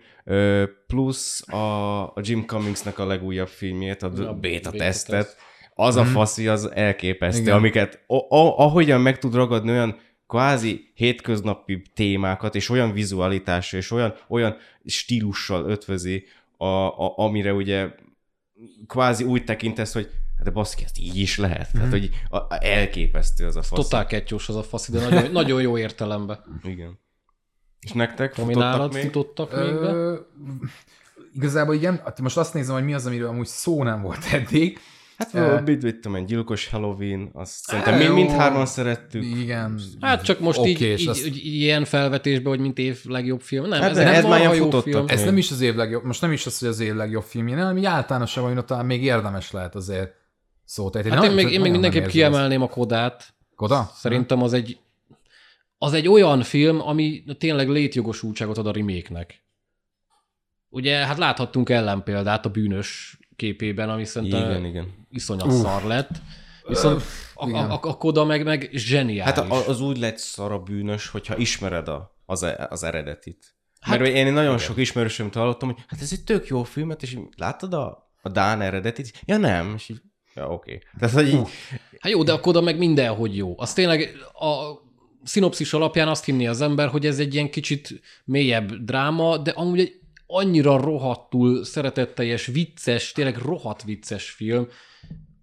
plusz a, a Jim Cummingsnek a legújabb filmjét, a, A Beta Beta Test. az a faszi, az elképesztő, Igen. amiket a, a, ahogyan meg tud ragadni olyan kvázi hétköznapi témákat, és olyan vizualitással, és olyan, olyan stílussal ötvözi, a, a, amire ugye kvázi úgy tekintesz, hogy hát de baszki, ezt így is lehet. Tehát, hogy a, a, elképesztő az a fasz. Totál kettős az a fasz, de nagyon, nagyon jó értelemben. Igen. És nektek Ami futottak nálad még? futottak még be? Ö, igazából igen, hát most azt nézem, hogy mi az, amiről amúgy szó nem volt eddig. Hát Ö, uh, mit vittem, egy gyilkos Halloween, azt szerintem mind, mindhárman szerettük. Igen. Hát csak most Oké, így, így, azt- így, ilyen felvetésben, hogy mint év legjobb film. Nem, Hát ez, de ez, már ilyen jó film. Ez nem is az év legjobb, most nem is az, hogy az év legjobb filmje, hanem így általánosabban hogy talán még érdemes lehet azért szót ejteni. Hát én Nagyon- még, én még nem mindenképp kiemelném a Kodát. ezt. Koda? Szerintem az egy, az egy olyan film, ami tényleg létjogosultságot ad a remake-nek. Ugye, hát láthattunk ellenpéldát a bűnös képében, ami szerintem Igen, igen. iszonyat szar lett. Viszont a, a, a, a Koda meg, meg zseniális. Hát a- az úgy lett szara bűnös, hogyha ismered a, az, e- az eredetit. Hát, Mert én nagyon sok ismerősöm hallottam, hogy hát ez egy tök jó filmet, és láttad a, a Dán eredetit? Ja nem, és így, ja oké. Okay. Tehát, hogy így, Hát jó, de a Koda meg mindenhogy jó. Az tényleg a szinopszis alapján azt hinni az ember, hogy ez egy ilyen kicsit mélyebb dráma, de amúgy egy annyira rohadtul szeretetteljes, vicces, tényleg rohadt vicces film,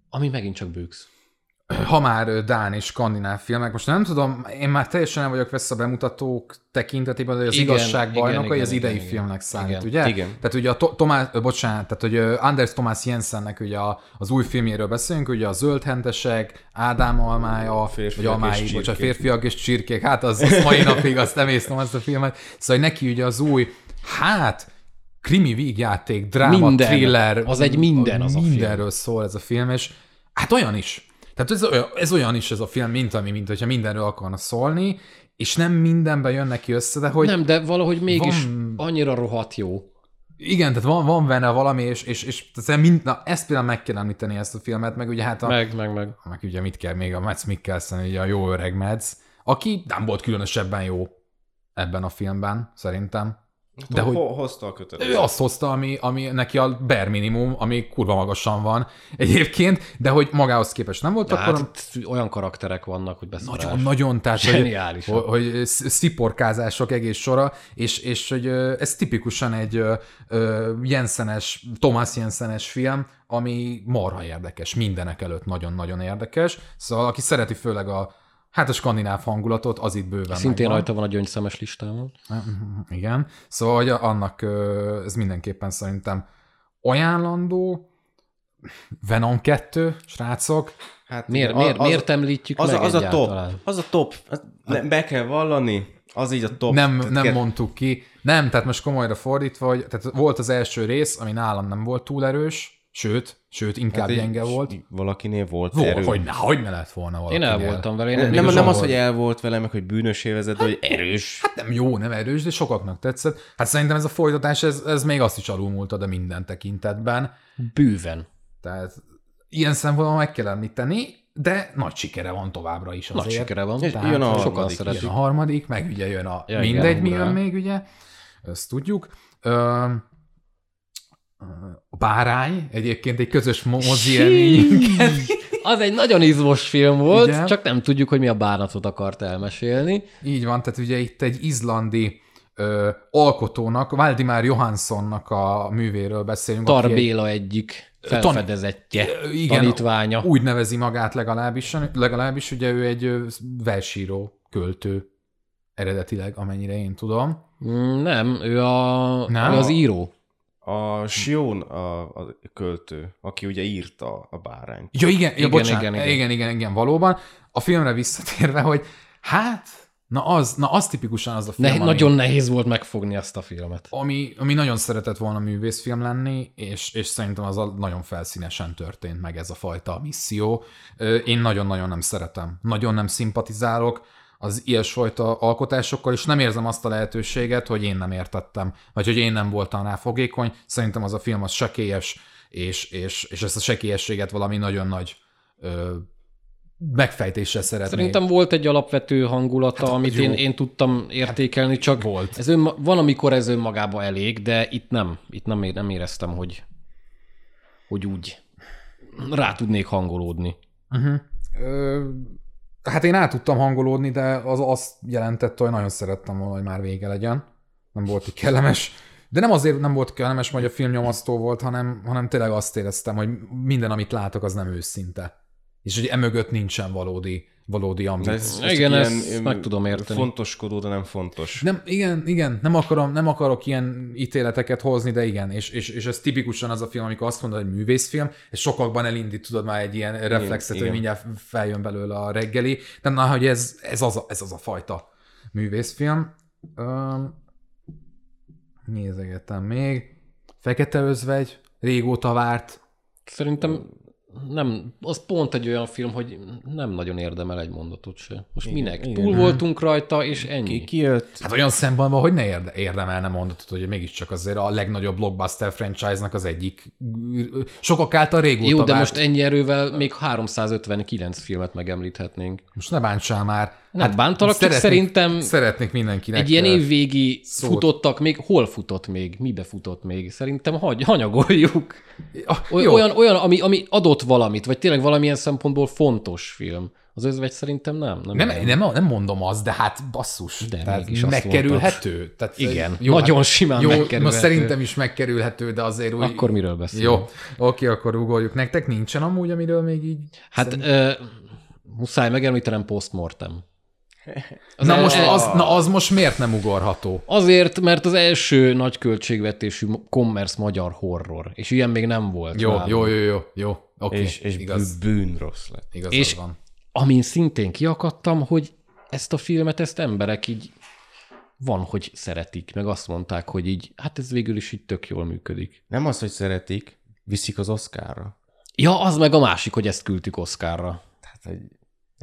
ami megint csak bőksz. ha már Dán és skandináv filmek, most nem tudom, én már teljesen nem vagyok vesz a bemutatók tekintetében, hogy az Igen, igazság igen, bajnoka, igen, hogy az igen, idei igen. filmnek számít, Igen, ugye? igen. Tehát ugye a to- Tomás, bocsánat, tehát hogy Anders Thomas Jensennek ugye a, az új filmjéről beszélünk, ugye a Zöldhentesek, Ádám almája, Férfiak vagy almái, és bocsánat, férfiak és csirkék, hát az, az mai napig azt nem észlem azt a filmet. Szóval neki ugye az új, hát krimi vígjáték, dráma, Minden. thriller. Az egy minden az a film. Mindenről szól ez a film, és hát olyan is. Tehát ez olyan, ez olyan is ez a film, mint ami, mint hogyha mindenről akarna szólni, és nem mindenben jön neki össze, de hogy Nem, de valahogy mégis Van- annyira rohadt jó. igen, tehát van, van benne valami, és, és, és tehát mind, na, ezt például meg kell említeni ezt a filmet, meg ugye hát a, meg, Meg, meg, meg. meg ugye mit kell még, a Mads Mikkelsen, ugye a jó öreg Mads, aki nem volt különösebben jó ebben a filmben, szerintem. De hogy ho- hozta a kötelet. ő azt hozta, ami, ami neki a bare minimum, ami kurva magasan van egyébként, de hogy magához képest nem volt, De akkor hát olyan karakterek vannak, hogy beszarás. nagyon, nagyon, tehát Zseniális. hogy, hogy sziporkázások egész sora, és, és hogy ez tipikusan egy Jensenes, Thomas Jensenes film, ami marha érdekes, mindenek előtt nagyon-nagyon érdekes. Szóval aki szereti főleg a Hát a skandináv hangulatot, az itt bőven Szintén megvan. rajta van a gyöngyszemes listámon. Igen. Szóval hogy annak ez mindenképpen szerintem ajánlandó. Venom 2, srácok. Hát Miért, igen, miért, az, miért említjük az, meg a, az a top. Az a top. Az, ne, be kell vallani, az így a top. Nem, nem kell- mondtuk ki. Nem, tehát most komolyra fordítva, hogy tehát volt az első rész, ami nálam nem volt túl erős, sőt, sőt, inkább Hát hát gyenge volt. Valakinél volt, Volt, erő. hogy, ne, hogy ne lett volna valaki. Én el voltam vele. Én Nem, nem, nem, az, hogy el volt vele, meg hogy bűnös évezet, de hogy erős. Hát nem jó, nem erős, de sokaknak tetszett. Hát szerintem ez a folytatás, ez, ez még azt is alulmúlta, de minden tekintetben. Bőven. Tehát ilyen szempontból meg kell említeni. de nagy sikere van továbbra is azért. Nagy sikere van. Tehát jön a sokan szeretik. Jön a harmadik, meg ugye jön a Ja, ja, igen, mindegy, mi jön még, ugye, ezt tudjuk. Ö, a bárány, egyébként egy közös mo- mozi élményünket. Az egy nagyon izmos film volt, Igen. csak nem tudjuk, hogy mi a bánatot akart elmesélni. Így van, tehát ugye itt egy izlandi ö, alkotónak, Valdimár Johanssonnak a művéről beszélünk. Tar aki egy- egyik felfedezettje, Ö, igen, tanítványa. Úgy nevezi magát legalábbis, legalábbis ugye ő egy versíró, költő eredetileg, amennyire én tudom. Mm, Nem, ő, a, Nem? ő az író. A Sion a, a költő, aki ugye írta a bárányt. Ja, igen, ja, Igen, bocsánat, igen, igen, igen. igen, igen, valóban. A filmre visszatérve, hogy hát, na az, na az tipikusan az a film, Ne, ami, nagyon nehéz volt megfogni ezt a filmet. ami, ami nagyon szeretett volna művészfilm lenni, és, és szerintem az a nagyon felszínesen történt meg ez a fajta misszió. Én nagyon-nagyon nem szeretem, nagyon nem szimpatizálok az ilyesfajta alkotásokkal, és nem érzem azt a lehetőséget, hogy én nem értettem, vagy hogy én nem voltam rá fogékony. Szerintem az a film az sekélyes, és, és, és ezt a sekélyességet valami nagyon nagy ö, megfejtéssel szeretném. Szerintem volt egy alapvető hangulata, Hát, amit jó. én, én tudtam értékelni, csak volt. Ez önma, van, amikor ez önmagában elég, de itt nem. Itt nem, nem éreztem, hogy, hogy úgy rá tudnék hangolódni. Uh-huh. Ö, hát én át tudtam hangolódni, de az azt jelentette, hogy nagyon szerettem volna, hogy már vége legyen. Nem volt így kellemes. De nem azért nem volt kellemes, hogy a film nyomasztó volt, hanem, hanem tényleg azt éreztem, hogy minden, amit látok, az nem őszinte. És hogy emögött nincsen valódi, valódi ambíció. ez, Igen, ez ezt ilyen, meg tudom érteni. Fontoskodó, de nem fontos. Nem, igen, igen, nem, akarom, nem akarok ilyen ítéleteket hozni, de igen, és, és, és ez tipikusan az a film, amikor azt mondod, hogy művészfilm, és sokakban elindít, tudod már egy ilyen reflexet, hogy igen. mindjárt feljön belőle a reggeli, de na, hogy ez, ez, az, a, ez az a fajta művészfilm. Um, nézegetem még. Fekete özvegy, régóta várt. Szerintem nem, az pont egy olyan film, hogy nem nagyon érdemel egy mondatot se. Most Igen, minek? igen. Túl voltunk rajta, és ennyi. Ki, ki jött? Hát olyan szempontból, hogy ne érde, érdemelne mondatot, hogy mégiscsak azért a legnagyobb blockbuster franchise-nak az egyik sokak által régóta Jó, de várt. most ennyi erővel még 359 filmet megemlíthetnénk. Most ne bántsál már. Nem bántalak, csak szerintem Szeretnék mindenkinek. Egy ilyen évvégi szót. futottak még, hol futott még, mibe futott még? Szerintem hagy, hanyagoljuk. Ah, jó. olyan, olyan ami, ami adott valamit, vagy tényleg valamilyen szempontból fontos film. Az özvegy szerintem nem. Nem, Nem, nem, nem mondom azt, de hát basszus. De tehát mégis megkerülhető. Tehát, Igen, jó, nagyon hát, simán jó, megkerülhető. Most szerintem is megkerülhető, de azért úgy... Akkor miről beszélünk? Jó, oké, akkor ugorjuk. Nektek nincsen amúgy, amiről még így... Hát ö, muszáj megemlítenem postmortem. Az Na most az, na az most miért nem ugorható? Azért, mert az első nagy költségvetésű commerce magyar horror, és ilyen még nem volt. Jó, nálunk. jó, jó, jó, jó. Oké, És, és igaz, bűn rossz lett. igaz és- van. Amin szintén kiakadtam, hogy ezt a filmet, ezt emberek így van, hogy szeretik, meg azt mondták, hogy így, hát ez végül is így tök jól működik. Nem az, hogy szeretik, viszik az Oscarra. Ja, az meg a másik, hogy ezt küldtük Oscarra. Tehát egy,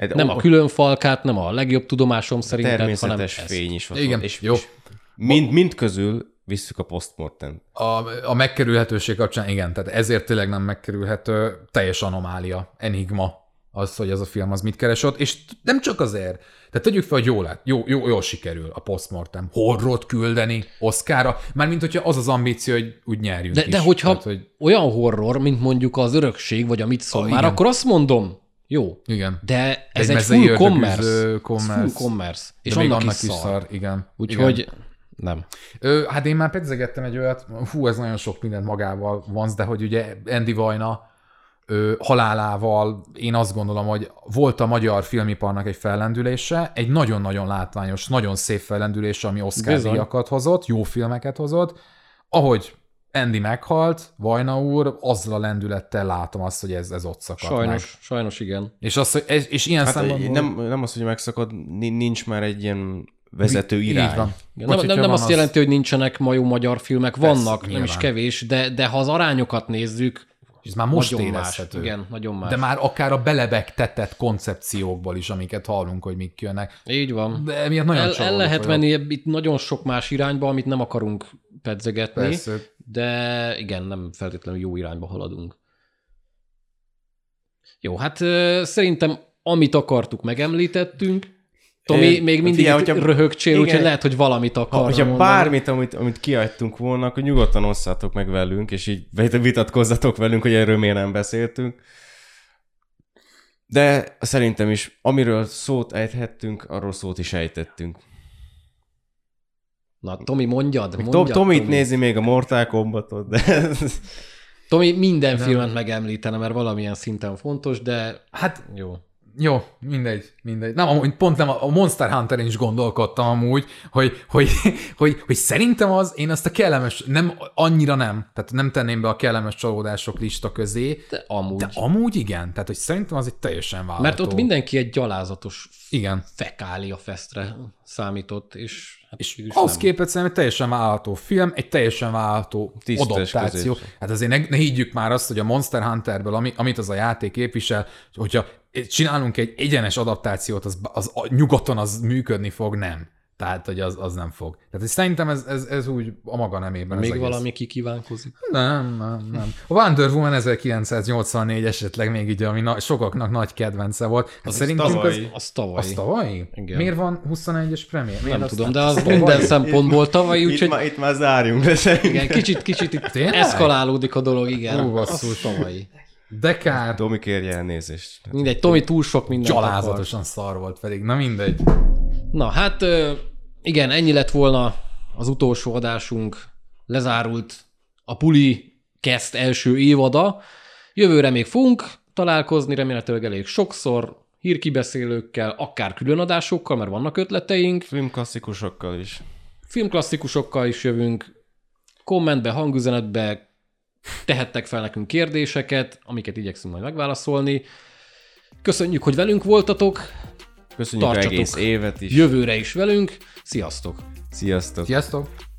egy Nem a külön falkát, nem a legjobb tudomásom szerint, hanem természetes ezt. fény is ott Igen, van. És, jó. és mind, mind közül visszük a postmortem. A, a megkerülhetőség kapcsán igen, tehát ezért tényleg nem megkerülhető, teljes anomália, enigma az, hogy ez a film az mit keresett, és nem csak azért. Tehát tegyük fel, hogy jó lett, jó, jó, jól sikerül a postmortem. Horrort küldeni Oscarra, mármint hogyha az az ambíció, hogy úgy nyerjünk De, is. de hogyha Tehát, hogy olyan horror, mint mondjuk az örökség, vagy a mit szól Ah, már, igen. akkor azt mondom, jó. igen. De ez Egy egy, full commerce. Ez commerce. full commerce. És de annak, annak is is szar. szar, igen. Úgyhogy igen. nem. Ö, hát én már pedzegettem egy olyat, hú, ez nagyon sok mindent magával vonz, de hogy ugye Andy Vajna ö, halálával én azt gondolom, hogy volt a magyar filmiparnak egy fellendülése, egy nagyon-nagyon látványos, nagyon szép fellendülése, ami Oscar díjakat hozott, jó filmeket hozott. Ahogy Andy meghalt, Vajna úr, azzal a lendülettel látom azt, hogy ez, ez ott szakadt meg. Sajnos, sajnos igen. És, az, hogy ez, és ilyen Hát szempontból... nem, nem az, hogy megszakad, ni- nincs már egy ilyen vezető Így irány. van. Igen, nem, nem, nem azt az- jelenti, hogy nincsenek ma jó magyar filmek, vannak, nem is nyilván. kevés, de, de ha az arányokat nézzük, És ez már most nagyon más. Igen, nagyon más. De már akár a belebegtetett koncepciókból is, amiket hallunk, hogy mik jönnek. Így van. De emiatt nagyon El, el lehet vagyok. menni itt nagyon sok más irányba, amit nem akarunk pedzegetni, Persze. De igen, nem feltétlenül jó irányba haladunk. Jó, hát szerintem amit akartuk, megemlítettünk. Tomi Ö, még mindig figyelj, hogyha- röhögcsél, úgyhogy lehet, hogy valamit Ha, akar. hogyha bármit, amit, amit kiadtunk volna, akkor nyugodtan osszátok meg velünk, és így vitatkozzatok velünk, hogy erről miért nem beszéltünk. De szerintem is, amiről szót ejthettünk, arról szót is ejtettünk. Na, Tomi, mondjad, Tom, mondjad Tomit Tomi. nézi még a Mortal Kombatot, de Tomi minden filmet megemlítene, mert valamilyen szinten fontos, de Hát jó. Jó, mindegy, mindegy. Nem, amúgy pont nem, a Monster Hunter-en is gondolkodtam amúgy, hogy, hogy, hogy, hogy szerintem az, én azt a kellemes, nem, annyira nem, tehát nem tenném be a kellemes csalódások lista közé, De amúgy. de amúgy igen, tehát hogy szerintem az egy teljesen vállalható. mert ott mindenki egy gyalázatos Igen. fekália festre számított, és hát És ahhoz képest szerintem egy teljesen vállalható film, egy teljesen vállalható adaptáció. közés. Hát azért ne, ne higgyük már azt, hogy a Monster Hunterből, ami, amit az a játék képvisel, hogyha csinálunk egy egyenes adaptációt, az, az nyugaton az működni fog, nem. Tehát, hogy az, az nem fog. Tehát szerintem ez, ez, ez úgy a maga nemében. az Még egész. valami kikívánkozik. Nem, nem, nem. A Wonder Woman 1984 esetleg még így, ami na, sokaknak nagy kedvence volt. Hát Az szerintünk az, tavalyi. Az tavaly. az tavalyi? Igen. Miért van 21-es premier? Miért nem tudom, de az minden szempontból tavaly, itt, úgyhogy már, itt már zárjunk le szerintem. igen, kicsit, kicsit itt Tényleg? eszkalálódik a dolog, igen. Ó, basszus. Az tavalyi. De kár. Tomi kérje elnézést. Mindegy, Tomi túl sok mindent akar. Gyalázatosan szar volt pedig. Na mindegy. Na hát igen, ennyi lett volna az utolsó adásunk. Lezárult a Puli Cast első évada. Jövőre még fogunk találkozni, remélhetőleg elég sokszor, hírkibeszélőkkel, akár különadásokkal, mert vannak ötleteink. Filmklasszikusokkal is. Filmklasszikusokkal is jövünk. Kommentbe, hangüzenetbe tehettek fel nekünk kérdéseket, amiket igyekszünk majd megválaszolni. Köszönjük, hogy velünk voltatok. Köszönjük Tartsatok. egész évet is. Jövőre is velünk. Sziasztok! Sziasztok. Sziasztok!